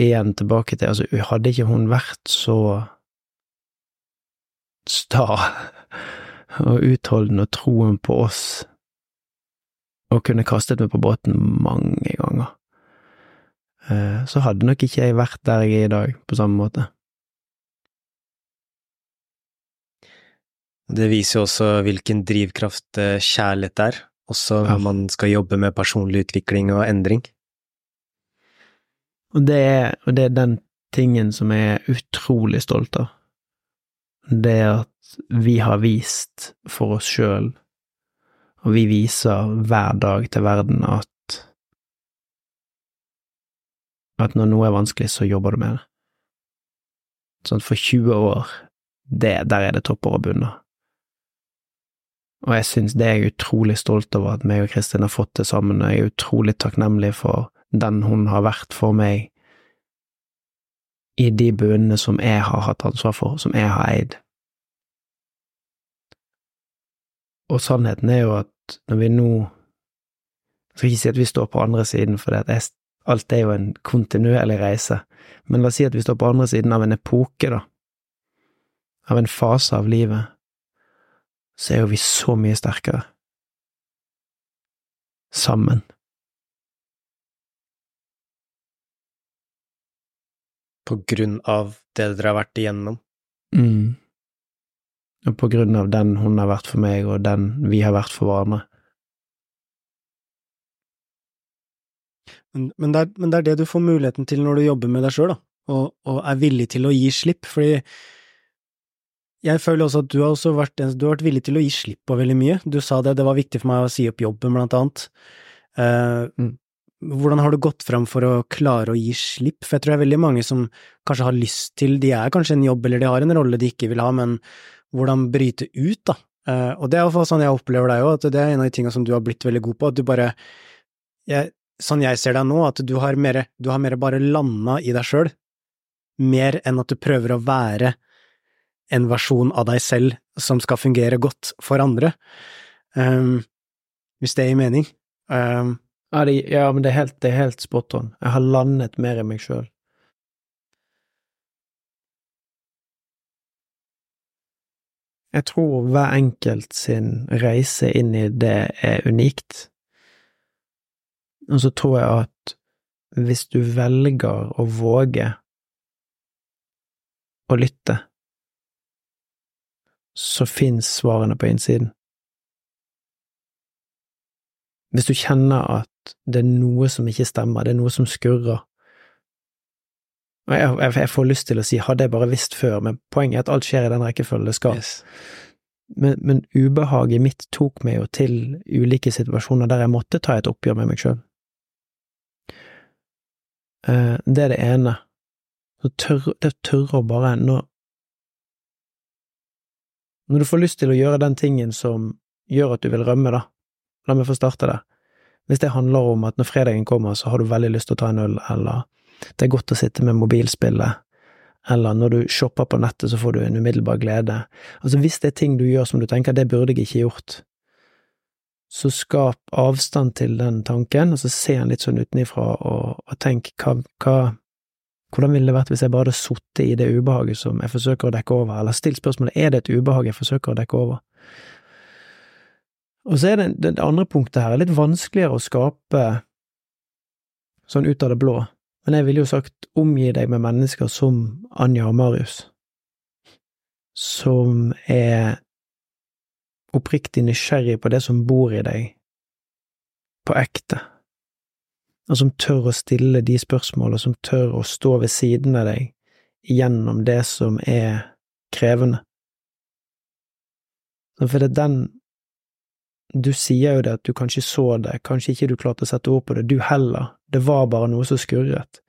igjen tilbake til, altså, hadde ikke hun vært så sta og utholdende og troen på oss, og kunne kastet meg på båten mange ganger, eh, så hadde nok ikke jeg vært der jeg er i dag, på samme måte. Det viser jo også hvilken drivkraft eh, kjærlighet er, også når ja. man skal jobbe med personlig utvikling og endring. Og det, er, og det er den tingen som jeg er utrolig stolt av. Det at vi har vist for oss sjøl, og vi viser hver dag til verden at at når noe er vanskelig, så jobber du med det. Sånn for 20 år, det, der er det topper og bunner. Og jeg syns det er jeg utrolig stolt over at meg og Kristin har fått det sammen, og jeg er utrolig takknemlig for den hun har vært for meg i de bunnene som jeg har hatt ansvar for, som jeg har eid. Og sannheten er jo at når vi nå Jeg skal ikke si at vi står på andre siden, for er, alt er jo en kontinuerlig reise, men la oss si at vi står på andre siden av en epoke, da, av en fase av livet, så er jo vi så mye sterkere. Sammen. På grunn av det dere har vært igjennom? Mm. Og på grunn av den hun har vært for meg, og den vi har vært for hverandre. Men, men, det er, men, det er, det du får muligheten til når du jobber med deg sjøl, da, og, og, er villig til å gi slipp, fordi jeg føler også at du har også vært, du har vært villig til å gi slipp på veldig mye. Du sa det, det var viktig for meg å si opp jobben, blant annet. Uh, mm. Hvordan har du gått fram for å klare å gi slipp? For jeg tror det er veldig mange som kanskje har lyst til, de er kanskje en jobb eller de har en rolle de ikke vil ha, men hvordan bryte ut, da? Uh, og det er iallfall sånn jeg opplever deg òg, at det er en av de tingene som du har blitt veldig god på, at du bare jeg, Sånn jeg ser deg nå, at du har mer, du har mer bare landa i deg sjøl, mer enn at du prøver å være en versjon av deg selv som skal fungere godt for andre, um, hvis det gir mening. Um, ja, det, ja, men det er, helt, det er helt spot on. Jeg har landet mer i meg sjøl. Jeg tror hver enkelt sin reise inn i det er unikt. Og så tror jeg at hvis du velger å våge å lytte, så fins svarene på innsiden. Hvis du kjenner at det er noe som ikke stemmer, det er noe som skurrer, og jeg, jeg, jeg får lyst til å si hadde jeg bare visst før, men poenget er at alt skjer i den rekkefølgen det skal. Yes. Men, men ubehaget mitt tok meg jo til ulike situasjoner der jeg måtte ta et oppgjør med meg sjøl. Eh, det er det ene. Så tør, det å tørre å bare når, når du får lyst til å gjøre den tingen som gjør at du vil rømme, da, la meg få starte der. Hvis det handler om at når fredagen kommer, så har du veldig lyst til å ta en øl, eller det er godt å sitte med mobilspillet, eller når du shopper på nettet, så får du en umiddelbar glede. Altså, hvis det er ting du gjør som du tenker det burde jeg ikke gjort, så skap avstand til den tanken, og så se den litt sånn utenifra, og, og tenk hva, hva hvordan ville det vært hvis jeg bare hadde sittet i det ubehaget som jeg forsøker å dekke over, eller stilt spørsmålet er det et ubehag jeg forsøker å dekke over? Og så er det, det andre punktet her er litt vanskeligere å skape sånn ut av det blå, men jeg ville jo sagt omgi deg med mennesker som Anja og Marius, som er oppriktig nysgjerrig på det som bor i deg, på ekte, og som tør å stille de spørsmålene, som tør å stå ved siden av deg gjennom det som er krevende. For det er den Du sier jo det at du kanskje så det, kanskje ikke du klarte å sette ord på det, du heller, det var bare noe som skurret,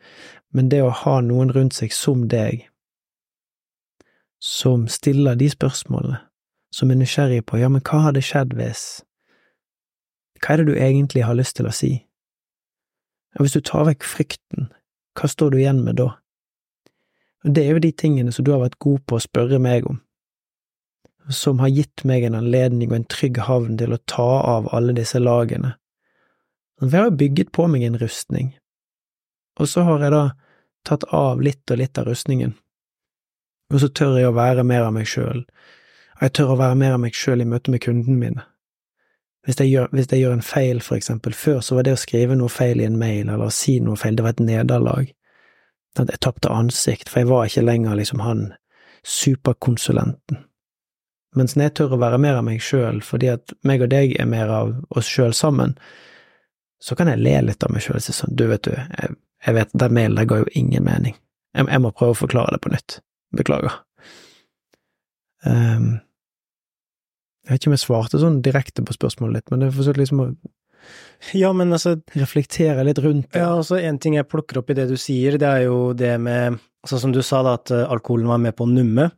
men det å ha noen rundt seg som deg, som stiller de spørsmålene, som er nysgjerrig på ja, men hva hadde skjedd hvis… Hva er det du egentlig har lyst til å si? Og hvis du tar vekk frykten, hva står du igjen med da? Og det er jo de tingene som du har vært god på å spørre meg om, som har gitt meg en anledning og en trygg havn til å ta av alle disse lagene. For jeg har bygget på meg en rustning, og så har jeg da tatt av litt og litt av rustningen, og så tør jeg å være mer av meg sjøl, og jeg tør å være mer av meg sjøl i møte med kundene mine. Hvis jeg, gjør, hvis jeg, gjør, en feil, for eksempel, før så var det å skrive noe feil i en mail eller å si noe feil, det var et nederlag. Jeg tapte ansikt, for jeg var ikke lenger liksom han superkonsulenten. Mens jeg tør å være mer av meg sjøl, fordi at meg og deg er mer av oss sjøl sammen, så kan jeg le litt av meg sjøl og si sånn, du vet du, jeg, jeg vet den mailen der ga jo ingen mening, jeg, jeg, må prøve å forklare det på nytt, beklager. Um, jeg vet ikke om jeg svarte sånn direkte på spørsmålet ditt, men jeg for liksom å ja, men altså Reflektere litt rundt det. Ja, altså en ting jeg plukker opp i det du sier, det er jo det med altså som du sa, da, at eh, alkoholen var med på å numme.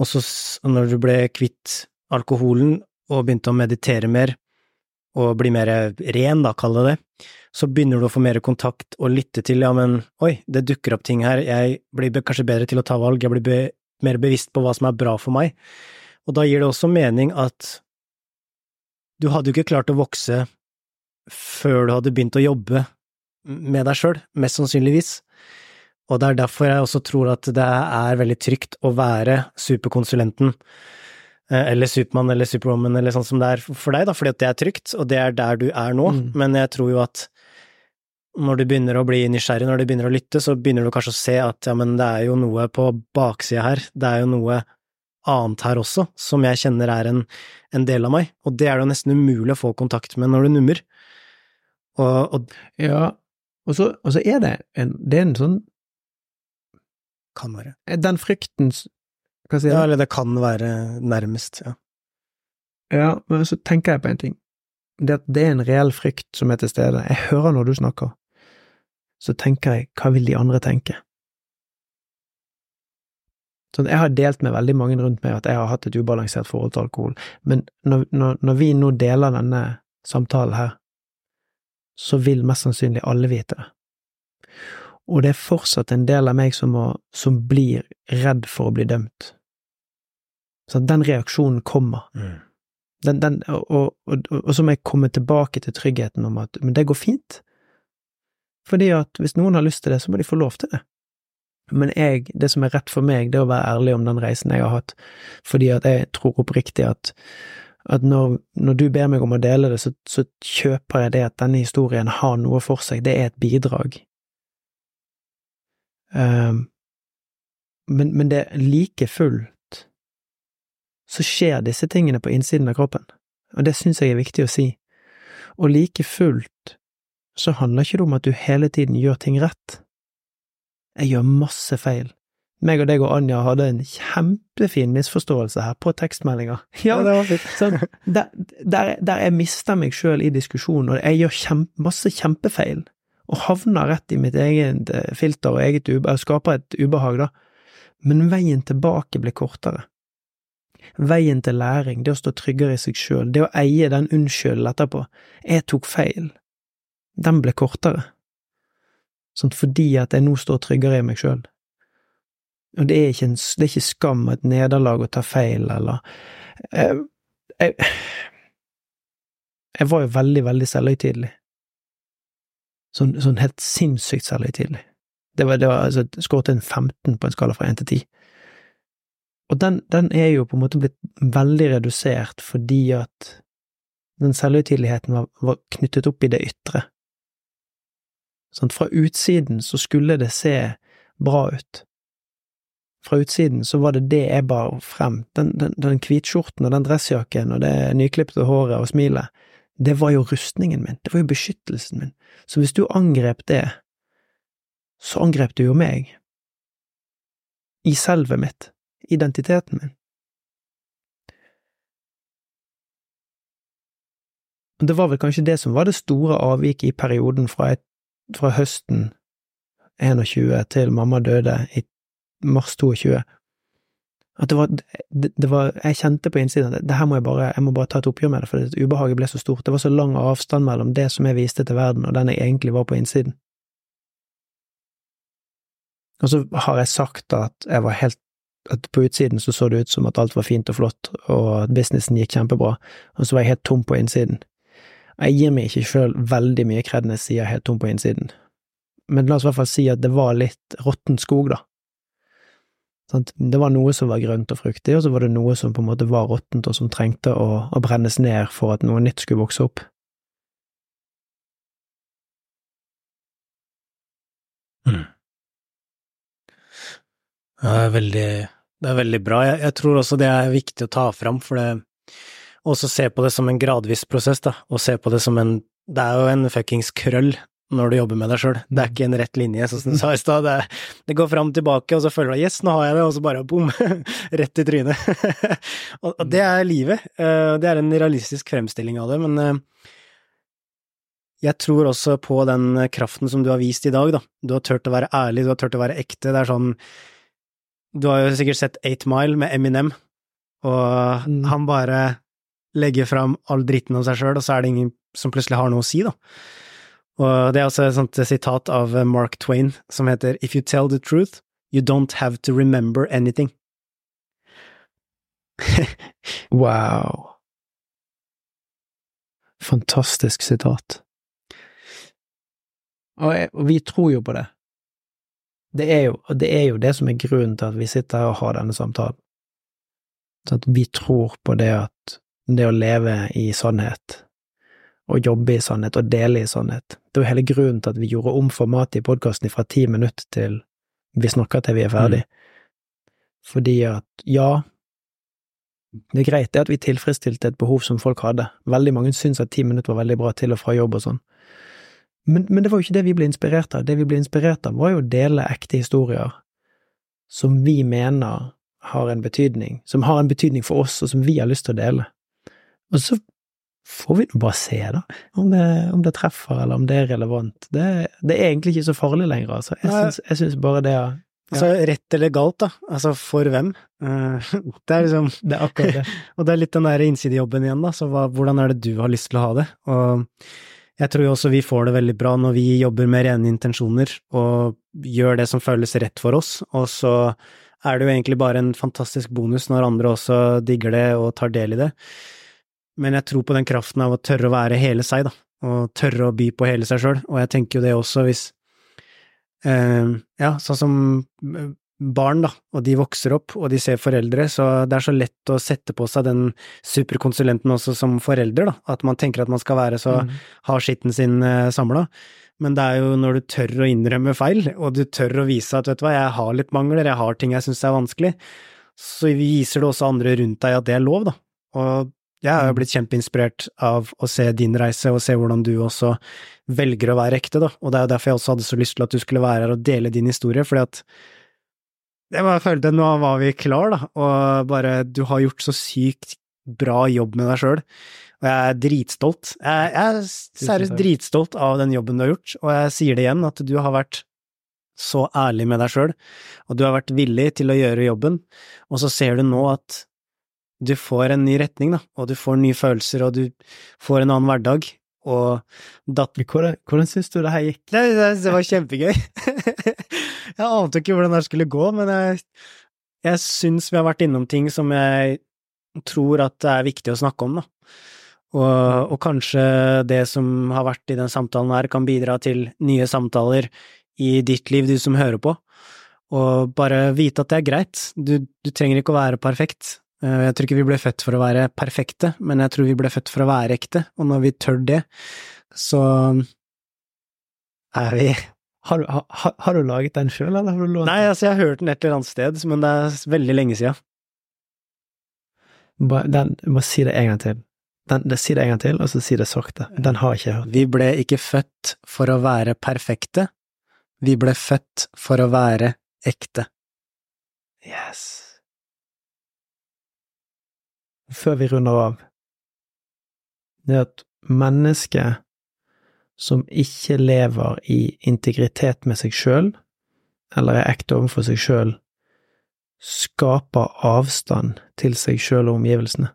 Og så når du ble kvitt alkoholen og begynte å meditere mer, og bli mer ren, da, kall det det, så begynner du å få mer kontakt og lytte til ja, men oi, det dukker opp ting her, jeg blir kanskje bedre til å ta valg, jeg blir be mer bevisst på hva som er bra for meg. Og da gir det også mening at du hadde jo ikke klart å vokse før du hadde begynt å jobbe med deg sjøl, mest sannsynligvis. Og det er derfor jeg også tror at det er veldig trygt å være superkonsulenten, eh, eller Supermann eller Superwoman eller sånn som det er for deg, da, fordi at det er trygt, og det er der du er nå, mm. men jeg tror jo at når du begynner å bli nysgjerrig, når du begynner å lytte, så begynner du kanskje å se at ja, men det er jo noe på baksida her, det er jo noe annet her også, som jeg kjenner er en, en del av meg, og det er det jo nesten umulig å få kontakt med når du nummer. Og, og Ja, og så, og så, er det en, det er en sånn Kan være. Den frykten Hva sier du? Ja, eller det kan være nærmest, ja. Ja, men så tenker jeg på en ting. Det at det er en reell frykt som er til stede. Jeg hører når du snakker, så tenker jeg, hva vil de andre tenke? Sånn, jeg har delt med veldig mange rundt meg at jeg har hatt et ubalansert forhold til alkohol, men når, når, når vi nå deler denne samtalen her, så vil mest sannsynlig alle vite det. Og det er fortsatt en del av meg som, må, som blir redd for å bli dømt. Sånn, den reaksjonen kommer. Mm. Den, den, og, og, og, og, så må jeg komme tilbake til tryggheten om at men det går fint. Fordi at hvis noen har lyst til det, så må de få lov til det. Men jeg, det som er rett for meg, det er å være ærlig om den reisen jeg har hatt, fordi at jeg tror oppriktig at, at når, når du ber meg om å dele det, så, så kjøper jeg det at denne historien har noe for seg, det er et bidrag. Um, men, men det like fullt så skjer disse tingene på innsiden av kroppen, og det syns jeg er viktig å si. Og like fullt så handler ikke det om at du hele tiden gjør ting rett. Jeg gjør masse feil. Meg og deg og Anja hadde en kjempefin misforståelse her på tekstmeldinger. Ja, det var fint. sånn, der, der, der, jeg mister meg sjøl i diskusjonen, og jeg gjør kjempe, masse kjempefeil, og havner rett i mitt eget eh, filter og eget ube, skaper et ubehag, da. Men veien tilbake blir kortere. Veien til læring, det å stå tryggere i seg sjøl, det å eie den unnskylden etterpå. Jeg tok feil. Den ble kortere. Sånn fordi at jeg nå står tryggere i meg sjøl. Og det er, en, det er ikke skam og et nederlag å ta feil, eller jeg, jeg, jeg var jo veldig, veldig selvhøytidelig. Sånn, sånn helt sinnssykt selvhøytidelig. Det var, det var altså, skåret en 15 på en skala fra 1 til 10. Og den, den, er jo på en måte blitt veldig redusert fordi at den selvhøytideligheten var, var, knyttet opp i det ytre. Sånn, fra utsiden så skulle det se bra ut. Fra utsiden så var det det jeg bar frem. Den, den, den hvitskjorten og den dressjakken og det nyklipte håret og smilet, det var jo rustningen min, det var jo beskyttelsen min. Så hvis du angrep det, så angrep du jo meg. I selvet mitt, identiteten min. Det var vel kanskje det som var det store avviket i perioden fra, et, fra høsten 21 til mamma døde i mars 22. At det var, det, det var Jeg kjente på innsiden at det her må jeg bare jeg må bare ta et oppgjør med det, for ubehaget ble så stort. Det var så lang avstand mellom det som jeg viste til verden, og den jeg egentlig var på innsiden. Og så har jeg sagt at jeg var helt at på utsiden så så det ut som at alt var fint og flott, og at businessen gikk kjempebra, og så var jeg helt tom på innsiden. Jeg gir meg ikke sjøl veldig mye kred når jeg sier helt tom på innsiden, men la oss i hvert fall si at det var litt råtten skog, da. Det var noe som var grønt og fruktig, og så var det noe som på en måte var råttent, og som trengte å, å brennes ned for at noe nytt skulle vokse opp. Mm. Det er veldig, det er veldig bra. Jeg, jeg, tror også det er viktig å ta fram, for det også se på det som en gradvis prosess, da, og se på det som en Det er jo en fuckings krøll når du jobber med deg sjøl. Det er ikke en rett linje, sånn som du sa i stad. Det, det, går fram og tilbake, og så føler du yes, nå har jeg det, og så bare bom, rett i trynet. og, og, det er livet. Eh, det er en realistisk fremstilling av det, men eh, jeg tror også på den kraften som du har vist i dag, da. Du har turt å være ærlig, du har turt å være ekte. Det er sånn Du har jo sikkert sett Eight Mile med Eminem, og mm. han bare legger fram all dritten om seg sjøl, og så er det ingen som plutselig har noe å si, da. Og det er også et sånt sitat av Mark Twain som heter If you tell the truth, you don't have to remember anything. wow. Fantastisk sitat. Og, jeg, og, vi tror jo på det. Det er jo, det er jo det som er grunnen til at vi sitter her og har denne samtalen. Så at vi tror på det at det å leve i sannhet, og jobbe i sannhet, og dele i sannhet. Det er jo hele grunnen til at vi gjorde om formatet i podkasten fra ti minutter til vi snakker til vi er ferdig. Mm. Fordi at, ja, det er greit det at vi tilfredsstilte et behov som folk hadde. Veldig mange syns at ti minutter var veldig bra til og fra jobb og sånn. Men, men, det var jo ikke det vi ble inspirert av. Det vi ble inspirert av, var jo å dele ekte historier som vi mener har en betydning, som har en betydning for oss, og som vi har lyst til å dele. Og så får vi bare se, da, om det, om det, treffer, eller om det er relevant. Det, det er egentlig ikke så farlig lenger, altså. Jeg syns, bare det ja. Altså, rett eller galt, da. Altså, for hvem? Uh, det er liksom Det er akkurat det. og det er litt den der innsidejobben igjen, da. Så hva, hvordan er det du har lyst til å ha det? Og jeg tror jo også vi får det veldig bra når vi jobber med rene intensjoner og gjør det som føles rett for oss, og så er det jo egentlig bare en fantastisk bonus når andre også digger det og tar del i det men jeg tror på den kraften av å tørre å være hele seg, da, og tørre å by på hele seg sjøl, og jeg tenker jo det også, hvis eh, Ja, sånn som eh, barn, da, og de vokser opp, og de ser foreldre, så det er så lett å sette på seg den superkonsulenten også som forelder, da, at man tenker at man skal være så Mm. ha skitten sin eh, samla. Men det er jo når du tør å innrømme feil, og du tør å vise at vet du hva, jeg har litt mangler, jeg har ting jeg syns er vanskelig, så viser det også andre rundt deg at det er lov, da. Og jeg har jo blitt kjempeinspirert av å se din reise, og se hvordan du også velger å være ekte, da. Og det er jo derfor jeg også hadde så lyst til at du skulle være her og dele din historie, fordi at jeg bare følte nå var vi klar, da, og bare du har gjort så sykt bra jobb med deg sjøl, og jeg er dritstolt. Jeg, jeg er seriøst dritstolt av den jobben du har gjort, og jeg sier det igjen, at du har vært så ærlig med deg sjøl, og du har vært villig til å gjøre jobben, og så ser du nå at du får en ny retning, da, og du får nye følelser, og du får en annen hverdag, og datt Hvordan, hvordan syns du det her gikk? det, det, det var kjempegøy. jeg ante ikke hvordan det skulle gå, men jeg, jeg syns vi har vært innom ting som jeg tror at det er viktig å snakke om, da. Og, og kanskje det som har vært i den samtalen her, kan bidra til nye samtaler i ditt liv, du som hører på. Og bare vite at det er greit. Du, du trenger ikke å være perfekt. Eh, Jeg tror ikke vi ble født for å være perfekte, men jeg tror vi ble født for å være ekte, og når vi tør det, så er vi Har du, ha, ha- har du laget den sjøl, eller har du lånt Nei, altså, jeg har hørt den et eller annet sted, men det er veldig lenge siden. den? Den, jeg må si det en gang til. Den, det, si det en gang til, og så si det sakte. Den har jeg ikke hørt. Vi ble ikke født for å være perfekte, vi ble født for å være ekte. Yes. Før vi runder av, det er at mennesket som ikke lever i integritet med seg sjøl, eller er ekte overfor seg sjøl, skaper avstand til seg sjøl og omgivelsene.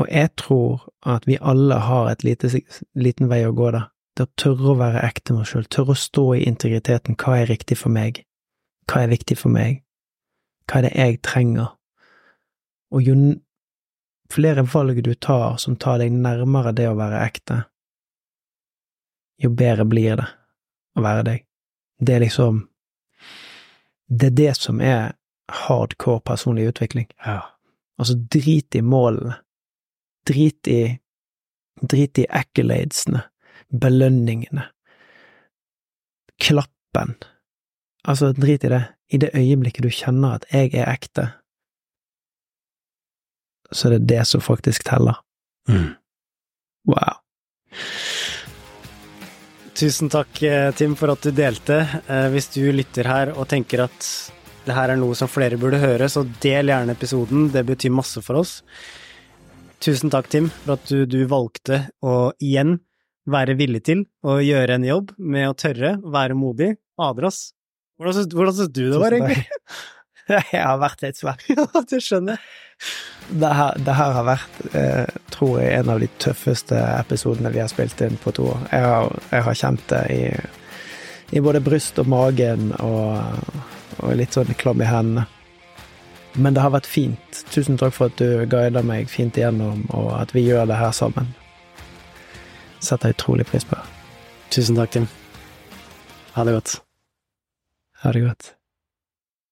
Og jeg tror at vi alle har et lite, liten vei å gå der. Det å tørre å være ekte med oss sjøl, tørre å stå i integriteten. Hva er riktig for meg? Hva er viktig for meg? Hva er det jeg trenger? Og jo flere valg du tar som tar deg nærmere det å være ekte, jo bedre blir det å være deg. Det er liksom Det er det som er hardcore personlig utvikling. Altså, drit i målene. Drit i Drit i accoladesene, belønningene, klappen. Altså, drit i det. I det øyeblikket du kjenner at jeg er ekte, så er det det som faktisk teller. Wow. Tusen takk, eh, Tim, for at du delte. Eh, Hvis du lytter her og tenker at det her er noe som flere burde høre, så del gjerne episoden. Det betyr masse for oss. Tusen takk, Tim, for at du, du valgte å igjen være villig til å gjøre en jobb med å tørre, være modig. Ass. Hvordan syns hvordan syns du det var, egentlig? Jeg har vært litt svett. Ja, det skjønner jeg. Det her, det her har vært, eh, tror jeg, en av de tøffeste episodene vi har spilt inn på to år. Jeg har, jeg har kjent det i, i både bryst og magen og, og litt sånn klam i hendene. Men det har vært fint. Tusen takk for at du guider meg fint igjennom, og at vi gjør det her sammen. Setter utrolig pris på. Tusen takk, Tim. Ha det godt. Ha det gott.